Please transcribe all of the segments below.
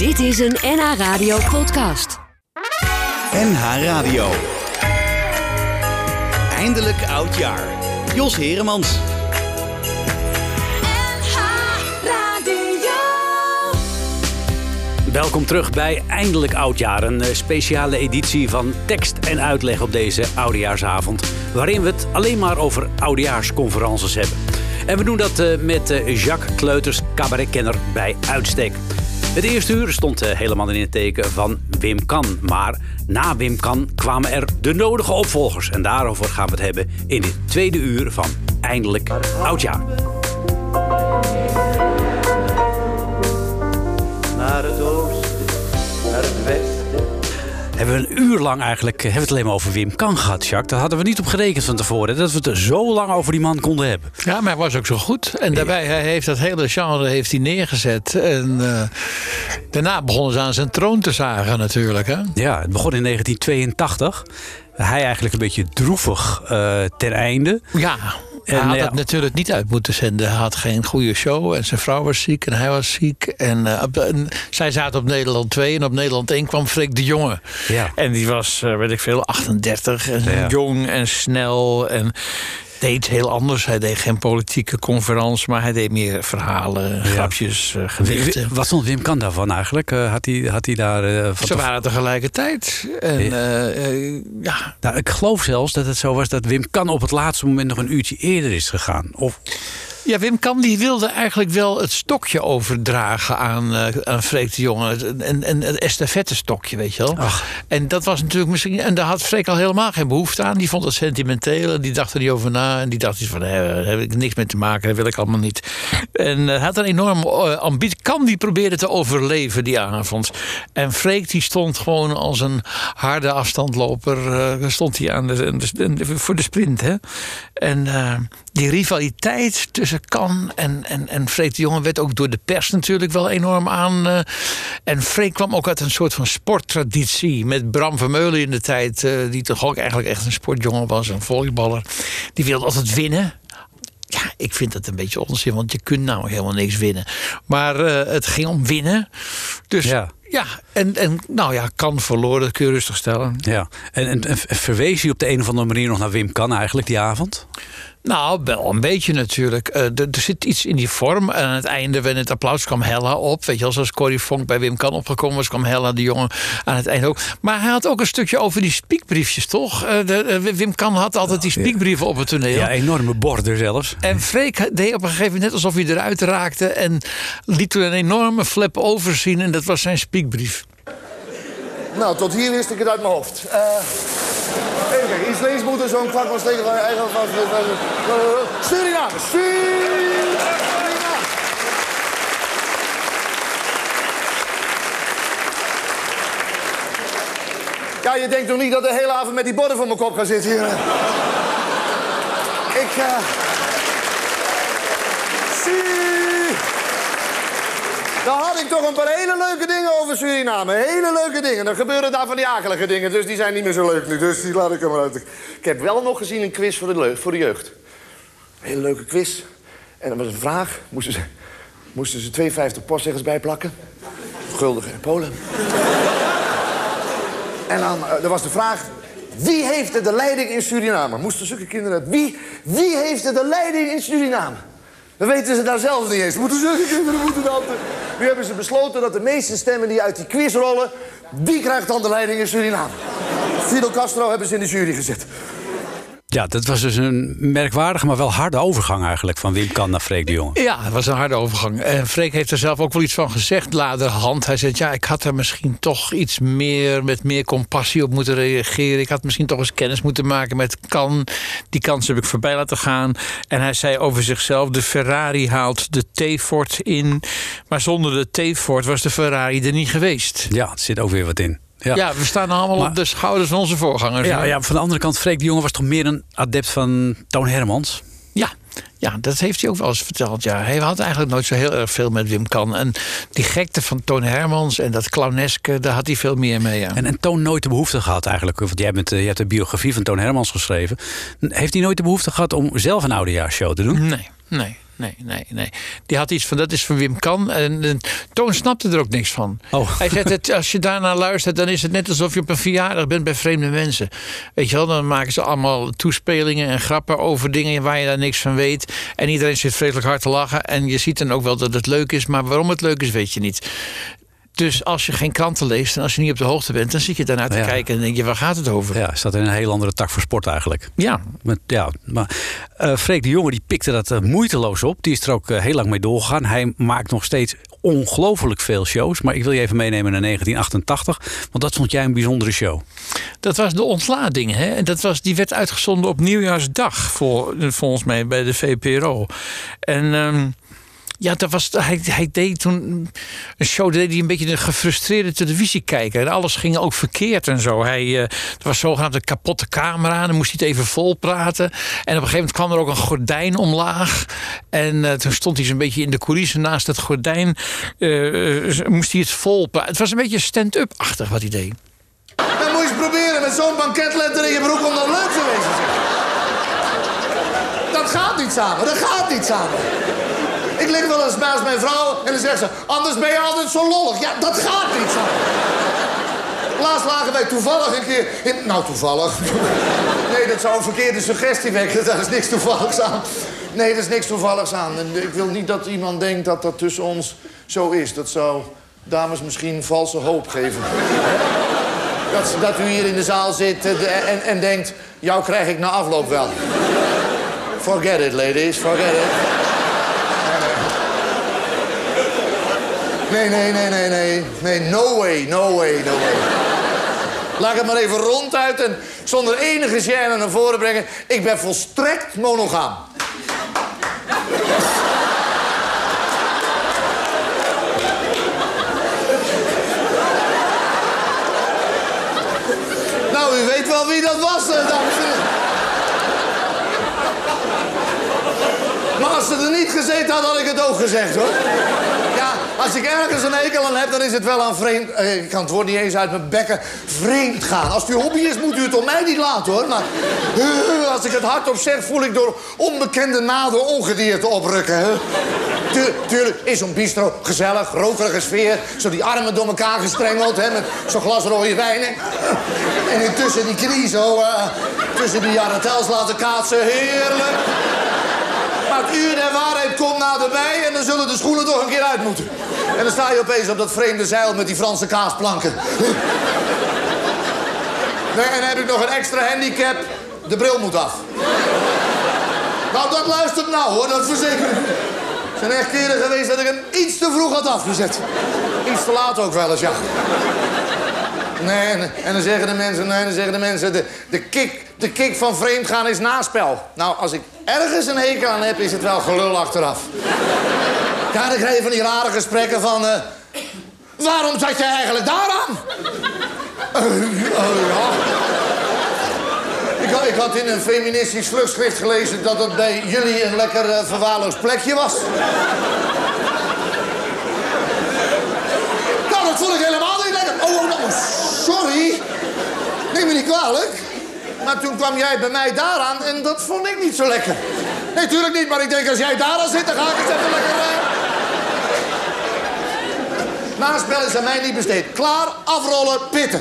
Dit is een NH Radio podcast. NH Radio. Eindelijk oudjaar. Jos Heremans. Welkom terug bij Eindelijk Oudjaar, een eh, speciale editie van tekst en uitleg op deze oudejaarsavond, waarin we het alleen maar over oudejaarsconferences hebben. En we doen dat eh, met eh, Jacques Kleuters, cabaretkenner bij uitstek. Het eerste uur stond helemaal in het teken van Wim Kan. Maar na Wim Kan kwamen er de nodige opvolgers. En daarover gaan we het hebben in dit tweede uur van Eindelijk Oudjaar. Hebben we een uur lang eigenlijk hebben we het alleen maar over Wim Kan gehad, Jacques. Daar hadden we niet op gerekend van tevoren. Dat we het zo lang over die man konden hebben. Ja, maar hij was ook zo goed. En daarbij, hij heeft dat hele genre heeft hij neergezet. En uh, daarna begonnen ze aan zijn troon te zagen natuurlijk. Hè? Ja, het begon in 1982. Hij eigenlijk een beetje droevig uh, ten einde. Ja, hij had het natuurlijk niet uit moeten zenden. Hij had geen goede show en zijn vrouw was ziek en hij was ziek. En, uh, en zij zaten op Nederland 2 en op Nederland 1 kwam Freek de Jonge. Ja. En die was, uh, weet ik veel, 38 en ja. jong en snel. En deed heel anders. Hij deed geen politieke conferentie, maar hij deed meer verhalen, ja. grapjes, uh, gedichten. Wat stond Wim Kan daarvan eigenlijk? Uh, had, hij, had hij daar... Uh, Ze waren tegelijkertijd. En, ja. Nou, ik geloof zelfs dat het zo was dat Wim Kan op het laatste moment nog een uurtje eerder is gegaan. Of... Ja, Wim Kan die wilde eigenlijk wel het stokje overdragen aan, uh, aan Freek de Jonge. En, en het estafette stokje, weet je wel. Ach. En dat was natuurlijk misschien. En daar had Freek al helemaal geen behoefte aan. Die vond het sentimenteel en die dacht er niet over na. En die dacht iets van: daar heb ik niks mee te maken, dat wil ik allemaal niet. En uh, had een enorme uh, ambitie. Kan die proberen te overleven die avond. En Freek die stond gewoon als een harde afstandloper. stond hij aan de, de, de, voor de sprint. Hè? En die rivaliteit tussen Kan en, en, en Freek de Jonge werd ook door de pers natuurlijk wel enorm aan. Uh, en Freek kwam ook uit een soort van sporttraditie. Met Bram Vermeulen in de tijd, uh, die toch ook eigenlijk echt een sportjongen was, een volleyballer. Die wilde altijd winnen. Ja, ik vind dat een beetje onzin, want je kunt nou helemaal niks winnen. Maar uh, het ging om winnen. Dus ja. Ja, en, en nou ja, kan verloren, dat kun je rustig stellen. Ja, en, en, en verwees hij op de een of andere manier nog naar Wim Kan eigenlijk die avond? Nou, wel een beetje natuurlijk. Uh, er, er, zit iets in die vorm. En aan het einde, wanneer het applaus kwam Hella op. Weet je wel, zoals Corrie Vonk bij Wim Kan opgekomen was, kwam Hella de jongen aan het einde ook. Maar hij had ook een stukje over die spiekbriefjes, toch? Uh, de, uh, Wim Kan had altijd die spiekbrieven op het toneel. Ja, enorme borden zelfs. En Freek deed op een gegeven moment net alsof hij eruit raakte. En liet toen een enorme flap overzien. En dat was zijn spiekbrief. Nou, tot hier wist ik het uit mijn hoofd. Uh, even kijken, iets links moeten, zo'n kwart was tegen eigen van Suriname. Suriname. Ja, je denkt toch niet dat de hele avond met die borden voor mijn kop gaat zitten hier? ik, uh... Dan had ik toch een paar hele leuke dingen over Suriname. Hele leuke dingen. Dan gebeuren daar van die akelige dingen. Dus die zijn niet meer zo leuk nu. Dus die laat ik er maar uit. Ik heb wel nog gezien een quiz voor de, voor de jeugd. Een hele leuke quiz. En dat was een vraag. Moesten ze, moesten ze 52 postzeggers bijplakken. Gulden en Polen. en dan uh, er was de vraag... Wie heeft er de leiding in Suriname? Moesten zulke kinderen... Wie, wie heeft er de leiding in Suriname? Dan weten ze daar zelf niet eens. Moeten zulke kinderen moeten dat... Nu hebben ze besloten dat de meeste stemmen die uit die quiz rollen... die krijgt dan de leiding in Suriname. Fidel Castro hebben ze in de jury gezet. Ja, dat was dus een merkwaardige, maar wel harde overgang eigenlijk van Wim Kan naar Freek de Jonge. Ja, het was een harde overgang. En Freek heeft er zelf ook wel iets van gezegd, laterhand. Hij zei, ja, ik had er misschien toch iets meer, met meer compassie op moeten reageren. Ik had misschien toch eens kennis moeten maken met Kan. Die kans heb ik voorbij laten gaan. En hij zei over zichzelf, de Ferrari haalt de T-Ford in. Maar zonder de T-Ford was de Ferrari er niet geweest. Ja, er zit ook weer wat in. Ja. ja, we staan allemaal maar, op de schouders van onze voorgangers. Ja, ja, van de andere kant, Freek de Jonge was toch meer een adept van Toon Hermans? Ja, ja, dat heeft hij ook wel eens verteld. Ja. Hij had eigenlijk nooit zo heel erg veel met Wim Kan. En die gekte van Toon Hermans en dat clowneske, daar had hij veel meer mee. Ja. En, en Toon nooit de behoefte gehad eigenlijk. Want jij, bent, je hebt de biografie van Toon Hermans geschreven. Heeft hij nooit de behoefte gehad om zelf een oudejaarsshow te doen? Nee, nee. Nee, nee, nee. Die had iets van, dat is van Wim Kan. En, en Toon snapte er ook niks van. Oh. Hij zegt, het, als je daarnaar luistert, dan is het net alsof je op een verjaardag bent bij vreemde mensen. Weet je wel, dan maken ze allemaal toespelingen en grappen over dingen waar je daar niks van weet. En iedereen zit vreselijk hard te lachen. En je ziet dan ook wel dat het leuk is, maar waarom het leuk is, weet je niet. Dus als je geen kranten leest en als je niet op de hoogte bent, dan zit je daarnaar te Ja. kijken en denk je, waar gaat het over? Ja, staat in een heel andere tak voor sport eigenlijk. Ja, Met, ja, maar eh Freek de Jonge die pikte dat eh, moeiteloos op. Die is er ook eh, heel lang mee doorgegaan. Hij maakt nog steeds ongelooflijk veel shows. Maar ik wil je even meenemen naar 1988. Want dat vond jij een bijzondere show. Dat was de ontlading. Hè? En dat was, die werd uitgezonden op nieuwjaarsdag, voor, volgens mij, bij de VPRO. En ehm, ja, dat was, hij, hij deed toen een show, deed hij een beetje een gefrustreerde televisiekijker. En alles ging ook verkeerd en zo. Hij, eh, er was zogenaamd een kapotte camera, dan moest hij het even vol praten. En op een gegeven moment kwam er ook een gordijn omlaag. En eh, toen stond hij zo'n beetje in de coulissen naast het gordijn. eh, moest hij het vol praten. Het was een beetje stand-up-achtig wat hij deed. Dan moet je eens proberen met zo'n banketletter in je broek om dat leuk te wezen. Dat gaat niet samen, dat gaat niet samen. Ik lig wel eens naast mijn vrouw en dan zegt ze... anders ben je altijd zo lollig. Ja, dat gaat niet samen. Laatst lagen wij toevallig een keer. Nou, toevallig. Nee, dat zou een verkeerde suggestie wekken. Daar is niks toevalligs aan. Nee, er is niks toevalligs aan. En ik wil niet dat iemand denkt dat dat tussen ons zo is. Dat zou dames misschien valse hoop geven. Dat, dat u hier in de zaal zit eh, en, en denkt... jou krijg ik na afloop wel. Forget it, ladies. Forget it. Nee, nee, nee, nee, nee. Nee, no way, no way, no way. Laat ik het maar even ronduit en zonder enige gêne naar voren brengen. Ik ben volstrekt monogaam. Nou, u weet wel wie dat was, eh, dames en. Maar als ze er niet gezeten had, had ik het ook gezegd, hoor. Als ik ergens een hekel aan heb, dan is het wel aan vreemd... eh, ik kan het woord niet eens uit mijn bekken. Vreemd gaan. Als het uw hobby is, moet u het op mij niet laten, hoor. Maar eh, als ik het hardop zeg, voel ik door onbekende naden ongedierte oprukken, tuurlijk is zo'n bistro gezellig, rokerige sfeer. Zo die armen door elkaar gestrengeld, hè, met zo'n glas rode wijn. En intussen die knie zo, eh, tussen die jarretels laten kaatsen. Heerlijk. Maar het uur der waarheid komt naderbij en dan zullen de schoenen toch een keer uit moeten. En dan sta je opeens op dat vreemde zeil met die Franse kaasplanken. Nee, en dan heb ik nog een extra handicap. De bril moet af. Nou, dat luistert nou hoor, dat verzeker ik. Er zijn echt keren geweest dat ik hem iets te vroeg had afgezet. Iets te laat ook wel eens, ja. Nee, en, en dan zeggen de mensen, nee, dan zeggen de mensen, de, de, kick, de kick van vreemdgaan is naspel. Nou, als ik ergens een hekel aan heb, is het wel gelul achteraf. Ja, dan krijg je van die rare gesprekken van, eh, waarom zat je eigenlijk daaraan? Oh, ja. Ik, had- ik had in een feministisch vluchtschrift gelezen dat het bij jullie een lekker eh, verwaarloosd plekje was. Nou, dat vond ik helemaal niet lekker. Oh, oh, nou, sorry. Neem me niet kwalijk. Maar toen kwam jij bij mij daaraan en dat vond ik niet zo lekker. Nee, tuurlijk niet, maar ik denk als jij daaraan zit, dan ga ik eens even lekker... eh. Naspel is aan mij niet besteed. Klaar, afrollen, pitten.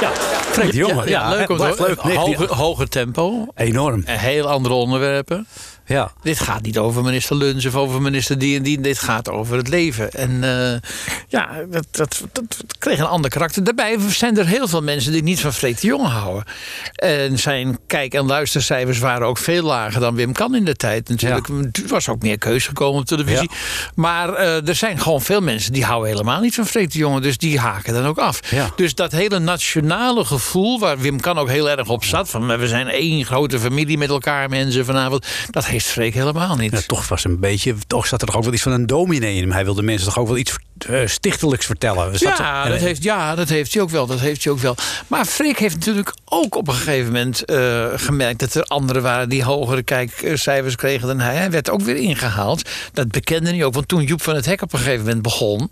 Ja, Freek de Jonge. ja, leuk om te leuk. hoger, hoger tempo. Enorm. En heel andere onderwerpen. Ja. Dit gaat niet over minister Luns of over minister die en die. Dit gaat over het leven. En eh, ja, dat, dat, dat, kreeg een ander karakter. Daarbij zijn er heel veel mensen die niet van Freek de Jonge houden. En zijn kijk- en luistercijfers waren ook veel lager dan Wim Kan in de tijd. Natuurlijk er was ook meer keus gekomen op televisie. Maar eh, er zijn gewoon veel mensen die houden helemaal niet van Freek de Jonge. Dus die haken dan ook af. Ja. Dus dat hele nationale gevoel, waar Wim Kan ook heel erg op zat. Van we zijn één grote familie met elkaar, mensen vanavond. Dat heeft Freek helemaal niet. Ja, toch was een beetje, toch zat er toch ook wel iets van een dominee in hem. Hij wilde mensen toch ook wel iets eh, stichtelijks vertellen. Dus Ja, dat heeft, ja, dat heeft hij ook wel. Dat heeft hij ook wel. Maar Freek heeft natuurlijk ook op een gegeven moment eh, gemerkt dat er anderen waren die hogere kijkcijfers kregen dan hij. Hij werd ook weer ingehaald. Dat bekende hij ook. Want toen Joep van het Hek op een gegeven moment begon.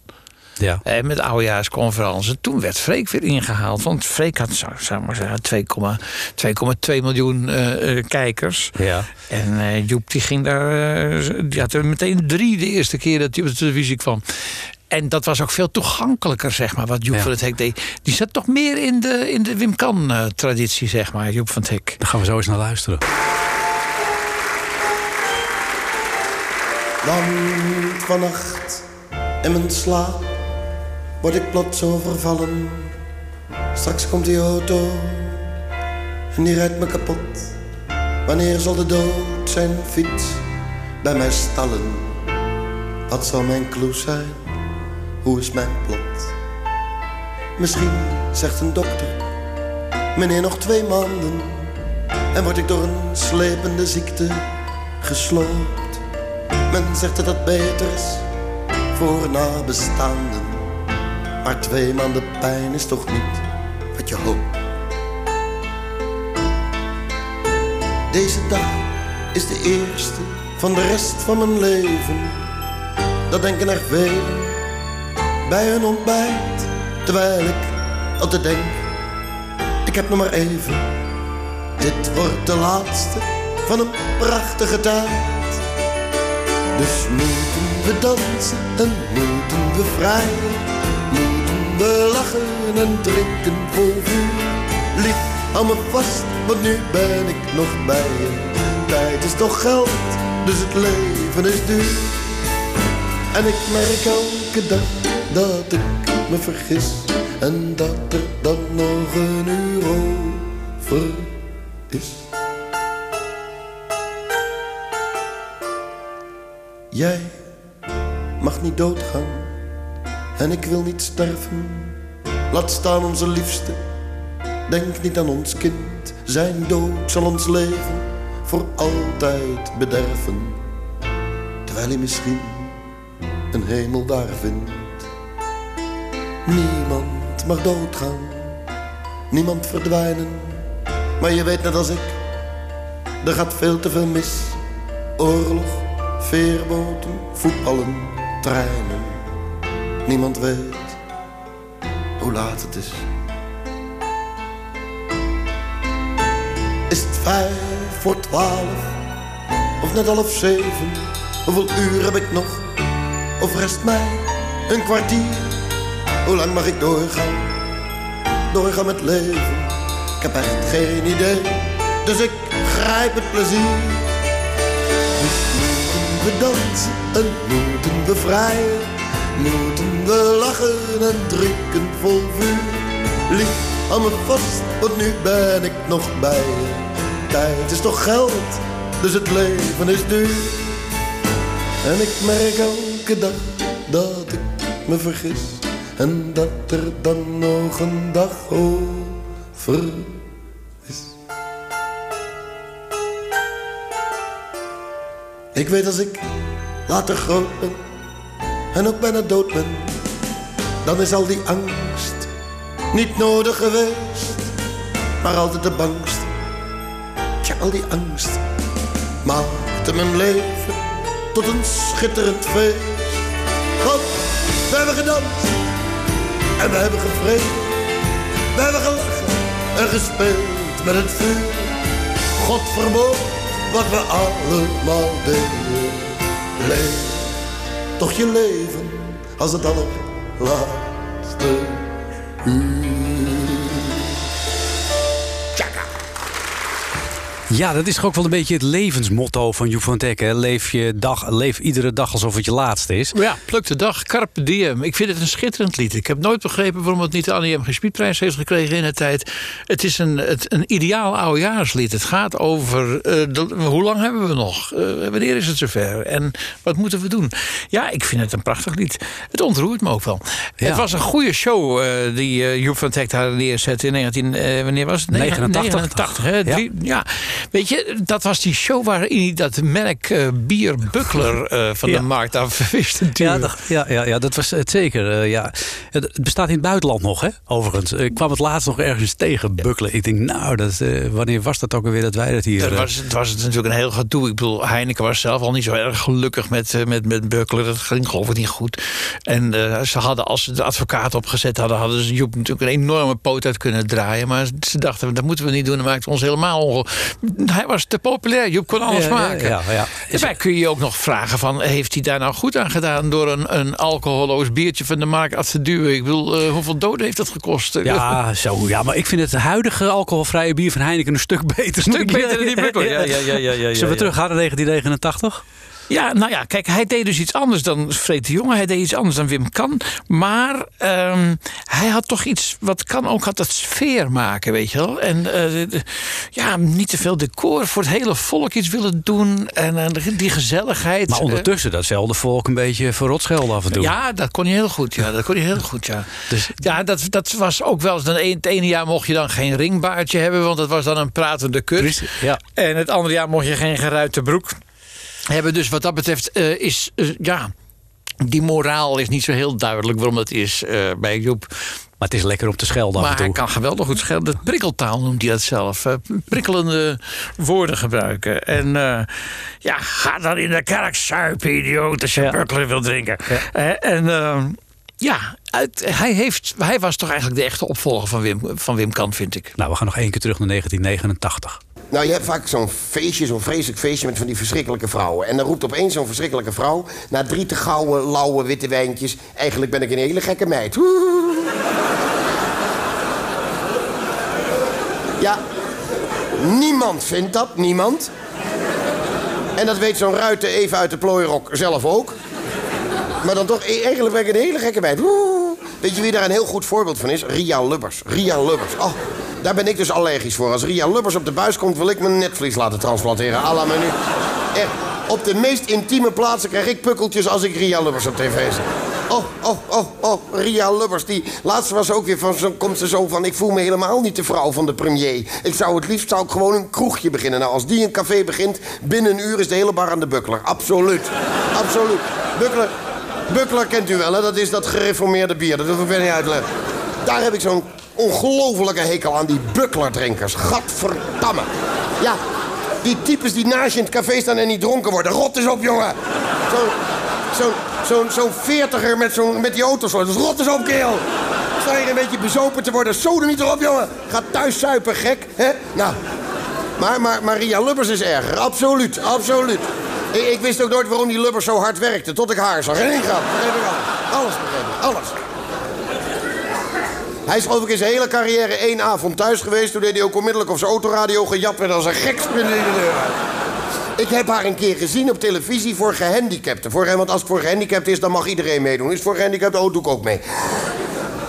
Ja. Eh, met oudejaarsconferentie. Toen werd Freek weer ingehaald. Want Freek had, zou, zou ik maar zeggen, 2,2 2,2 miljoen eh, eh, kijkers. Ja. En eh, Joep die ging daar. die had er meteen drie de eerste keer dat hij op de televisie kwam. En dat was ook veel toegankelijker, zeg maar, wat Joep Ja. van het Hek deed. Die zat toch meer in de, in de Wim Kan-traditie, zeg maar, Joep van het Hek. Daar gaan we zo eens naar luisteren. Want vannacht in mijn slaap word ik plots overvallen. Straks komt die auto en die rijdt me kapot. Wanneer zal de dood zijn fiets bij mij stallen? Wat zal mijn clue zijn? Hoe is mijn plot? Misschien zegt een dokter, meneer nog twee maanden. En word ik door een slepende ziekte gesloopt. Men zegt dat het beter is voor nabestaanden. Maar twee maanden pijn is toch niet wat je hoopt. Deze dag is de eerste van de rest van mijn leven. Dat denken er velen bij hun ontbijt. Terwijl ik altijd denk, ik heb nog maar even. Dit wordt de laatste van een prachtige tijd. Dus moeten we dansen en moeten we vrijen. En drinken vol vuur. Lief, hou me vast, want nu ben ik nog bij je. Tijd is toch geld, dus het leven is duur. En ik merk elke dag dat ik me vergis. En dat er dan nog een uur over is. Jij mag niet doodgaan en ik wil niet sterven. Laat staan onze liefste, denk niet aan ons kind. Zijn dood zal ons leven voor altijd bederven. Terwijl hij misschien een hemel daar vindt. Niemand mag doodgaan, niemand verdwijnen. Maar je weet net als ik, er gaat veel te veel mis. Oorlog, veerboten, voetballen, treinen. Niemand weet hoe laat het is. Is het vijf voor twaalf of net half zeven? Hoeveel uur heb ik nog? Of rest mij een kwartier? Hoe lang mag ik doorgaan? Doorgaan met leven? Ik heb echt geen idee, dus ik grijp het plezier. Dus moeten we dansen en moeten we vrijen. Moeten we lachen en drinken vol vuur. Lief, hou me vast, want nu ben ik nog bij je. Tijd is toch geld, dus het leven is duur. En ik merk elke dag dat ik me vergis. En dat er dan nog een dag over is. Ik weet als ik later groot en ook bijna dood ben, dan is al die angst niet nodig geweest, maar altijd de bangste. Tja, al die angst maakte mijn leven tot een schitterend feest. Want we hebben gedanst en we hebben gevreden, we hebben gelachen en gespeeld met het vuur. God verbood wat we allemaal deden. Leef toch je leven als het allerlaatste uur. Ja, dat is toch ook wel een beetje het levensmotto van Joep van Teck. hè? Leef, je dag, leef iedere dag alsof het je laatste is. Ja, pluk de dag, Carpe Diem. Ik vind het een schitterend lied. Ik heb nooit begrepen waarom het niet de Annie M. G. Spietprijs heeft gekregen in de tijd. Het is een, het, een ideaal oudejaarslied. Het gaat over eh, de- hoe lang hebben we nog? Eh, wanneer is het zover? En wat moeten we doen? Ja, ik vind het een prachtig lied. Het ontroert me ook wel. Ja. Het was een goede show eh, die Joep van Teck daar neerzette in 19... eh, wanneer was het? 89. 89 hè? Ja. Drie- ja. Weet je, dat was die show waarin hij dat merk eh, bier Buckler eh, van Ja. de markt af wist Ja, dat, ja, ja, ja, dat was het zeker. eh, ja. Het, bestaat in het buitenland nog, hè? Overigens. Ik kwam het laatst nog ergens tegen, bukkelen. Ik denk, nou, dat, wanneer was dat ook alweer dat wij dat hier... Dat was, het was natuurlijk een heel gedoe. Ik bedoel, Heineken was zelf al niet zo erg gelukkig met, met, met Buckler. Dat ging geloof ik niet goed. En ze hadden, als ze de advocaat opgezet hadden... hadden ze Joep natuurlijk een enorme poot uit kunnen draaien. Maar ze dachten, dat moeten we niet doen. Dat maakt ons helemaal onge... Hij was te populair. Joep kon alles Ja, maken. ja, ja. Daarbij kun je je ook nog vragen van... heeft hij daar nou goed aan gedaan... door een, een alcoholoos biertje van de markt af te duwen? Ik bedoel, eh, hoeveel doden heeft dat gekost? Ja, zo, ja, maar ik vind het huidige alcoholvrije bier van Heineken een stuk beter. Een stuk beter dan die Buckler. Ja, ja, ja, ja, ja, Zullen we ja. teruggaan naar 1989? Ja, nou ja, kijk, hij deed dus iets anders dan Freek de Jonge. Hij deed iets anders dan Wim Kan. Maar ehm, hij had toch iets wat Kan ook had, dat sfeer maken, weet je wel. En eh, de- ja, niet te veel decor voor het hele volk iets willen doen. En eh, die gezelligheid. Maar eh, ondertussen datzelfde volk een beetje verrot schelden af en toe. ja, dat kon je heel goed. Ja, dat kon je heel goed. Ja, Dus- ja dat, dat was ook wel eens. Dan een- Het ene jaar mocht je dan geen ringbaardje hebben, want dat was dan een pratende kut. Precies, ja. En het andere jaar mocht je geen geruite broek hebben. Dus wat dat betreft eh, is eh, ja. Die moraal is niet zo heel duidelijk waarom dat is eh, bij Joep. Maar het is lekker om te schelden af Maar en toe. hij kan geweldig goed schelden. Prikkeltaal noemt hij dat zelf. prikkelende woorden gebruiken. En ja, ga dan in de kerk suipen, idioot, als je Ja. Wil drinken. En ja, uit, hij, heeft, hij was toch eigenlijk de echte opvolger van Wim, van Wim Kan, vind ik. Nou, we gaan nog één keer terug naar 1989. Nou, je hebt vaak zo'n feestje, zo'n vreselijk feestje met van die verschrikkelijke vrouwen. En dan roept opeens zo'n verschrikkelijke vrouw... na drie te gouden, lauwe, witte wijntjes... eigenlijk ben ik een hele gekke meid. Woe. Ja, niemand vindt dat, niemand. En dat weet zo'n ruiter even uit de plooirok zelf ook. Maar dan toch, e- eigenlijk een hele gekke meid. Weet je wie daar een heel goed voorbeeld van is? Ria Lubbers. Ria Lubbers. Oh, daar ben ik dus allergisch voor. Als Ria Lubbers op de buis komt, wil ik mijn netvlies laten transplanteren. À la menu. Echt, op de meest intieme plaatsen krijg ik pukkeltjes als ik Ria Lubbers op tv zie. Oh, oh, oh, oh, Ria Lubbers. Die laatste was ook weer van, zo, komt ze zo van... ik voel me helemaal niet de vrouw van de premier. Ik zou het liefst zou ik gewoon een kroegje beginnen. Nou, als die een café begint, binnen een uur is de hele bar aan de bukkler. Absoluut. Absoluut. Bukkler, Buckler kent u wel, hè? Dat is dat gereformeerde bier. Dat hoef ik niet uit te leggen. Daar heb ik zo'n ongelofelijke hekel aan, die Buckler-drinkers. Gadverdamme. Ja, die types die naast je in het café staan en niet dronken worden. Rot eens op, jongen. Zo'n zo, zo, zo'n veertiger met, zo'n met die auto's. Dus rot eens op, kerel. Sta hier een beetje bezopen te worden. Zo niet erop, jongen. Ga thuis suipen, gek. hè? Nou, maar, maar Maria Lubbers is erger. Absoluut, absoluut. Ik, ik wist ook nooit waarom die Lubbers zo hard werkte. Tot ik haar zag. Geen grap. Alles. Ik. Alles. Hij is geloof ik in zijn hele carrière één avond thuis geweest. Toen deed hij ook onmiddellijk op zijn autoradio gejat werd als een gek in de deur uit. Ik heb haar een keer gezien op televisie voor gehandicapten. Voor, want als het voor gehandicapten is, dan mag iedereen meedoen. Is het voor gehandicapten, oh, doe ik ook mee.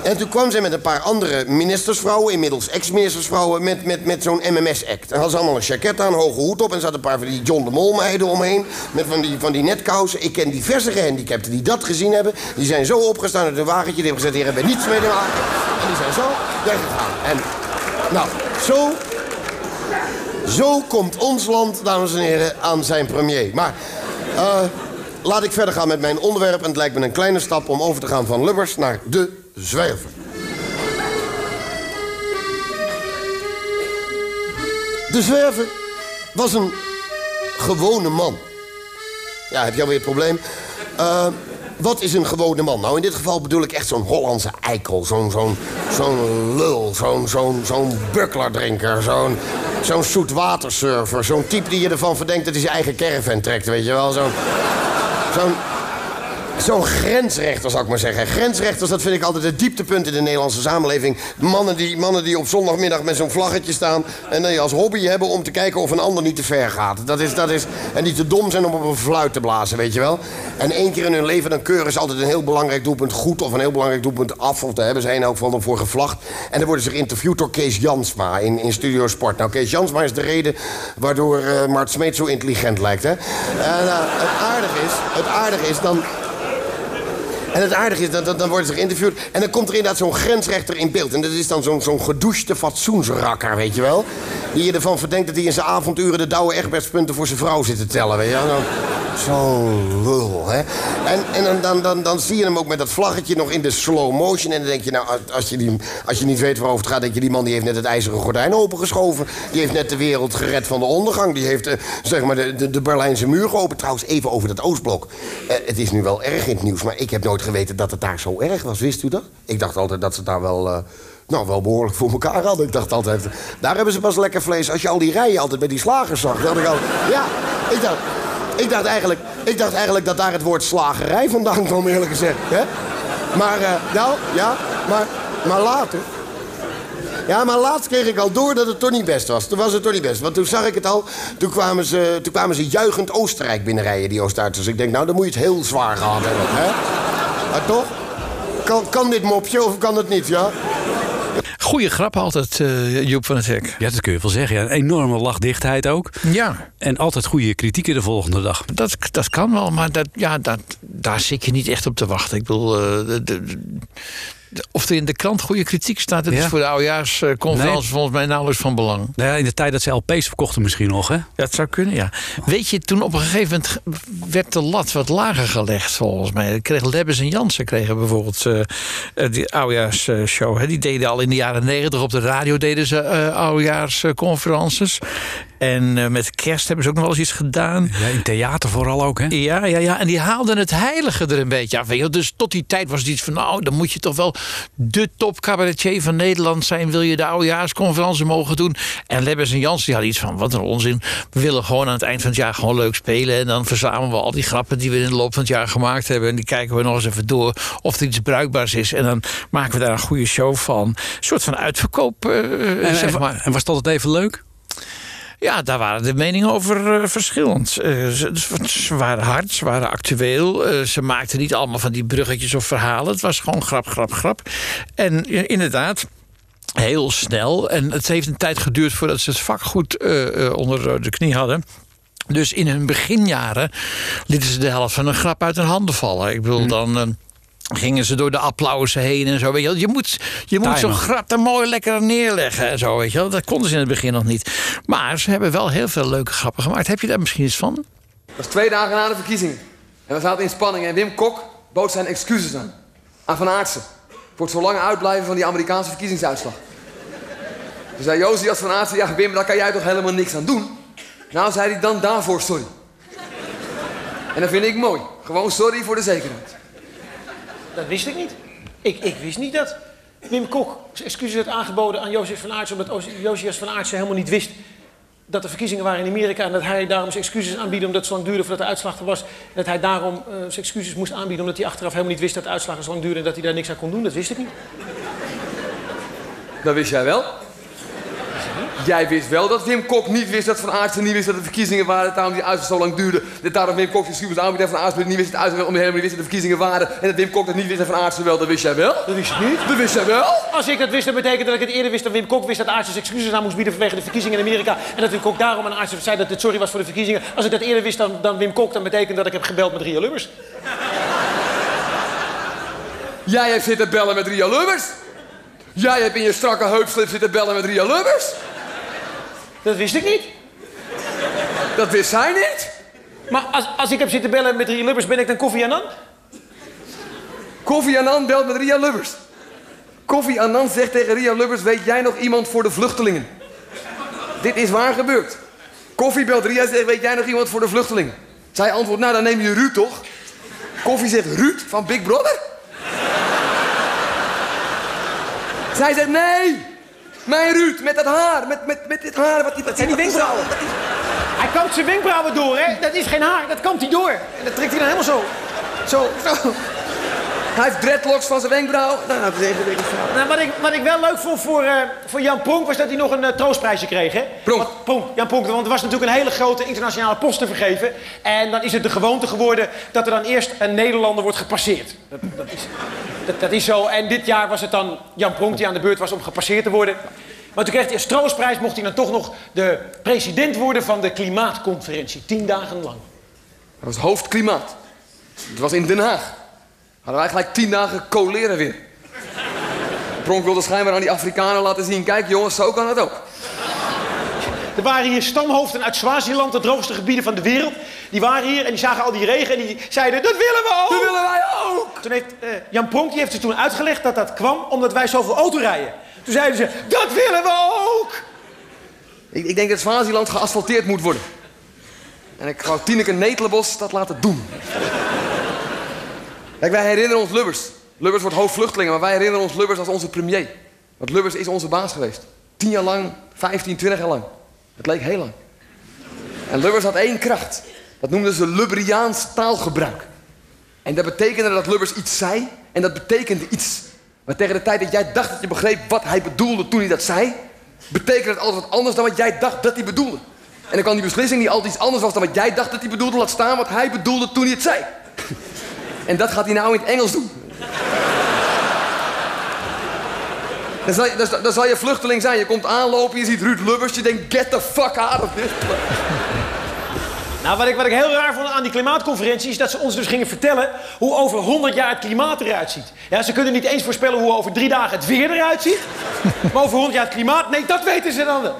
En toen kwam zij met een paar andere ministersvrouwen, inmiddels ex-ministersvrouwen, met, met, met zo'n MMS-act. En hadden ze allemaal een jacket aan, hoge hoed op en zaten een paar van die John de Mol meiden omheen. Met van die, van die netkousen. Ik ken diverse gehandicapten die dat gezien hebben. Die zijn zo opgestaan uit hun wagentje, die hebben gezegd, hier hebben we niets mee te maken. En die zijn zo weggegaan. En nou, zo zo komt ons land, dames en heren, aan zijn premier. Maar eh, laat ik verder gaan met mijn onderwerp. En het lijkt me een kleine stap om over te gaan van Lubbers naar de zwerver. De zwerver was een gewone man. Ja, heb je alweer het probleem? Eh, wat is een gewone man? Nou, in dit geval bedoel ik echt zo'n Hollandse eikel. Zo'n zo'n zo'n lul, zo'n zo'n zo'n buklerdrinker, zo'n zo'n zoetwatersurfer. Zo'n type die je ervan verdenkt dat hij zijn eigen caravan trekt, weet je wel? Zo'n zo'n Zo'n grensrechter, zou ik maar zeggen. Grensrechters, dat vind ik altijd het dieptepunt in de Nederlandse samenleving. Mannen die, mannen die op zondagmiddag met zo'n vlaggetje staan... en die als hobby hebben om te kijken of een ander niet te ver gaat. Dat is, dat is, en die te dom zijn om op een fluit te blazen, weet je wel. En één keer in hun leven dan keuren ze altijd een heel belangrijk doelpunt goed... of een heel belangrijk doelpunt af, of daar hebben ze in elk geval voor gevlacht. En dan worden ze geïnterviewd door Kees Jansma in, in Studio Sport. Nou, Kees Jansma is de reden waardoor eh, Mart Smeet zo intelligent lijkt, hè. Eh, het aardige is, het aardige is dan... En het aardige is, dat, dan worden ze geïnterviewd... en dan komt er inderdaad zo'n grensrechter in beeld. En dat is dan zo'n zo'n gedouchte fatsoensrakker, weet je wel? Die je ervan verdenkt dat hij in zijn avonduren... de Douwe Egbertspunten voor zijn vrouw zit te tellen, weet je wel? Zo- lul, hè? En, en dan, dan, dan, zie je hem ook met dat vlaggetje nog in de slow motion... en dan denk je, nou, als je, die, als je niet weet waarover het gaat... denk je, die man die heeft net het ijzeren gordijn opengeschoven. Die heeft net de wereld gered van de ondergang. Die heeft, eh, zeg maar, de, de, de Berlijnse muur geopend. Trouwens, even over dat Oostblok. Eh, het is nu wel erg in het nieuws, maar ik heb nooit geweten dat het daar zo erg was. Wist u dat? Ik dacht altijd dat ze daar wel... eh, nou, wel behoorlijk voor elkaar hadden. Ik dacht altijd, daar hebben ze pas lekker vlees. Als je al die rijen altijd bij die slagers zag, dacht ik. Ja, ik dacht, ik dacht, eigenlijk, ik dacht eigenlijk dat daar het woord slagerij vandaan kwam, eerlijk gezegd. Hè? Maar, eh, nou, ja, maar, maar later... Ja, maar laatst kreeg ik al door dat het toch niet best was. Toen was het toch niet best. Want toen zag ik het al. Toen kwamen ze, toen kwamen ze juichend Oostenrijk binnenrijden, die Oost-Duitsers. Ik denk, nou, dan moet je het heel zwaar gehad hebben. Hè? Maar toch? Kan, kan dit mopje of kan het niet, ja? Goeie grap altijd, eh, Joep van het Hek. Ja, dat kun je wel zeggen. Ja. Een enorme lachdichtheid ook. Ja, En altijd goede kritieken de volgende dag. dat, dat kan wel, maar dat, ja, dat, daar zit je niet echt op te wachten. Ik bedoel, eh, de- de- of er in de krant goede kritiek staat... dat Ja. is voor de oudejaarsconferentie Nee. volgens mij nauwelijks van belang. Nou ja, in de tijd dat ze LP's verkochten misschien nog, hè? Ja, het zou kunnen, ja. Weet je, toen op een gegeven moment werd de lat wat lager gelegd, volgens mij. Kreeg Lebbes en Jansen kregen bijvoorbeeld eh, eh, die oudejaarsshow. hè. Die deden al in de jaren negentig op de radio deden ze eh oudejaarsconferences. En met kerst hebben ze ook nog wel eens iets gedaan. Ja, in theater vooral ook, hè? Ja, ja, ja. En die haalden het heilige er een beetje af. Dus tot die tijd was het iets van... nou, dan moet je toch wel de top cabaretier van Nederland zijn... wil je de oudejaarsconferentie mogen doen. En Lebbes en Jans die hadden iets van... wat een onzin. We willen gewoon aan het eind van het jaar gewoon leuk spelen... en dan verzamelen we al die grappen die we in de loop van het jaar gemaakt hebben... en die kijken we nog eens even door of er iets bruikbaars is. En dan maken we daar een goede show van. Een soort van uitverkoop, eh, En, zeg maar. en was dat het even leuk? Ja, daar waren de meningen over eh, verschillend. Eh, ze, ze waren hard, ze waren actueel. eh, ze maakten niet allemaal van die bruggetjes of verhalen. Het was gewoon grap, grap, grap. En inderdaad, heel snel. En het heeft een tijd geduurd voordat ze het vak goed onder de knie hadden. Dus in hun beginjaren lieten ze de helft van een grap uit hun handen vallen. Ik bedoel, dan... eh, Gingen ze door de applausen heen en zo. Weet je, wel. je moet, je moet zo'n er mooi lekker neerleggen en zo. Weet je wel. Dat konden ze in het begin nog niet. Maar ze hebben wel heel veel leuke grappen gemaakt. Heb je daar misschien iets van? Dat was twee dagen na de verkiezingen. En we zaten in spanning en Wim Kok bood zijn excuses aan. Aan Van Aartsen. Voor het zo lang uitblijven van die Amerikaanse verkiezingsuitslag. Toen zei Josie als Van Aartsen, ja Wim, daar kan jij toch helemaal niks aan doen? Nou, zei hij dan daarvoor sorry. En dat vind ik mooi. Gewoon sorry voor de zekerheid. Dat wist ik niet. Ik, ik wist niet dat Wim Kok excuses had aangeboden aan Jozef van Aartsen... omdat Josias van Aartsen helemaal niet wist dat er verkiezingen waren in Amerika... en dat hij daarom zijn excuses aanbiedde omdat het zo lang duurde voordat de uitslag er was... en dat hij daarom eh, zijn excuses moest aanbieden omdat hij achteraf helemaal niet wist dat de uitslag zo lang duurde... en dat hij daar niks aan kon doen. Dat wist ik niet. Dat wist jij wel? Jij wist wel dat Wim Kok niet wist dat Van Aartsen niet wist dat de verkiezingen waren. Dat daarom die uitslag zo lang duurde. Dat daarom Wim Kok zijn excuses aanbiedt en Van Aartsen niet wist dat de hij helemaal niet wist dat de verkiezingen waren. En dat Wim Kok dat niet wist en Van Aartsen wel. Dat wist jij wel? Dat wist ik niet. Dat wist jij wel? Als ik dat wist, dan betekent dat ik het eerder wist dan Wim Kok wist dat Aartsen excuses aan moest bieden vanwege de verkiezingen in Amerika. En dat Wim Kok daarom aan Aartsen zei dat het sorry was voor de verkiezingen. Als ik dat eerder wist dan, dan Wim Kok, dan betekent dat ik heb gebeld met Ria Lubbers. Jij hebt zitten bellen met Ria Lubbers. Jij hebt in je strakke heupslip zitten bellen met Ria Lubbers. Dat wist ik niet. Dat wist zij niet. Maar als, als ik heb zitten bellen met Ria Lubbers, ben ik dan Koffie Annan? Koffie Annan belt met Ria Lubbers. Koffie Annan zegt tegen Ria Lubbers: Weet jij nog iemand voor de vluchtelingen? Dit is waar gebeurd. Koffie belt Ria en zegt: Weet jij nog iemand voor de vluchtelingen? Zij antwoordt: Nou, dan neem je Ruud toch? Koffie zegt: Ruud van Big Brother? Zij zegt: Nee! Mijn Ruud, met dat haar, met, met, met dit haar. Wat, wat zijn die wenkbrauwen. Hij kampt zijn wenkbrauwen door, hè? Dat is geen haar, dat kampt hij door. En dat trekt hij dan helemaal zo. Zo, zo. Hij heeft dreadlocks van zijn wenkbrauw. Nou, dat is een ingewikkeld verhaal. Nou, wat, ik, wat ik wel leuk vond voor, eh, voor Jan Pronk was dat hij nog een eh, troostprijsje kreeg, hè? Pronk. Want- Pronk, Jan Pronk, want er was natuurlijk een hele grote internationale post te vergeven. En dan is het de gewoonte geworden dat er dan eerst een Nederlander wordt gepasseerd. Dat, dat, is, dat, dat is zo. En dit jaar was het dan Jan Pronk die aan de beurt was om gepasseerd te worden. Maar toen kreeg hij als troostprijs, mocht hij dan toch nog de president worden van de klimaatconferentie. Tien dagen lang. Dat was hoofdklimaat. Het was in Den Haag. Hadden wij gelijk tien dagen coleren weer. Pronk wilde schijnbaar aan die Afrikanen laten zien... kijk jongens, zo kan het ook. Er waren hier stamhoofden uit Swaziland, de droogste gebieden van de wereld. Die waren hier en die zagen al die regen en die zeiden, dat willen we ook! Dat willen wij ook! Toen heeft eh, Jan Pronk, die heeft ze toen uitgelegd dat dat kwam omdat wij zoveel autorijden. Toen zeiden ze, dat willen we ook! Ik, ik denk dat Swaziland geasfalteerd moet worden. En ik wou Tineke Netelenbos dat laten doen. Kijk, wij herinneren ons Lubbers. Lubbers wordt hoofdvluchteling, maar wij herinneren ons Lubbers als onze premier. Want Lubbers is onze baas geweest. Tien jaar lang, 15, 20 jaar lang. Het leek heel lang. En Lubbers had één kracht. Dat noemden ze Lubberiaans taalgebruik. En dat betekende dat Lubbers iets zei en dat betekende iets. Maar tegen de tijd dat jij dacht dat je begreep wat hij bedoelde toen hij dat zei, betekende het altijd wat anders dan wat jij dacht dat hij bedoelde. En dan kwam die beslissing die altijd iets anders was dan wat jij dacht dat hij bedoelde, laat staan wat hij bedoelde toen hij het zei. En dat gaat hij nou in het Engels doen. Dan zal, je, je vluchteling zijn. Je komt aanlopen, je ziet Ruud Lubbers, je denkt, get the fuck out of this place. Nou, wat ik, wat ik heel raar vond aan die klimaatconferentie... is dat ze ons dus gingen vertellen hoe over 100 jaar het klimaat eruit ziet. Ja, ze kunnen niet eens voorspellen hoe over drie dagen het weer eruit ziet. maar over 100 jaar het klimaat, nee, dat weten ze dan wel.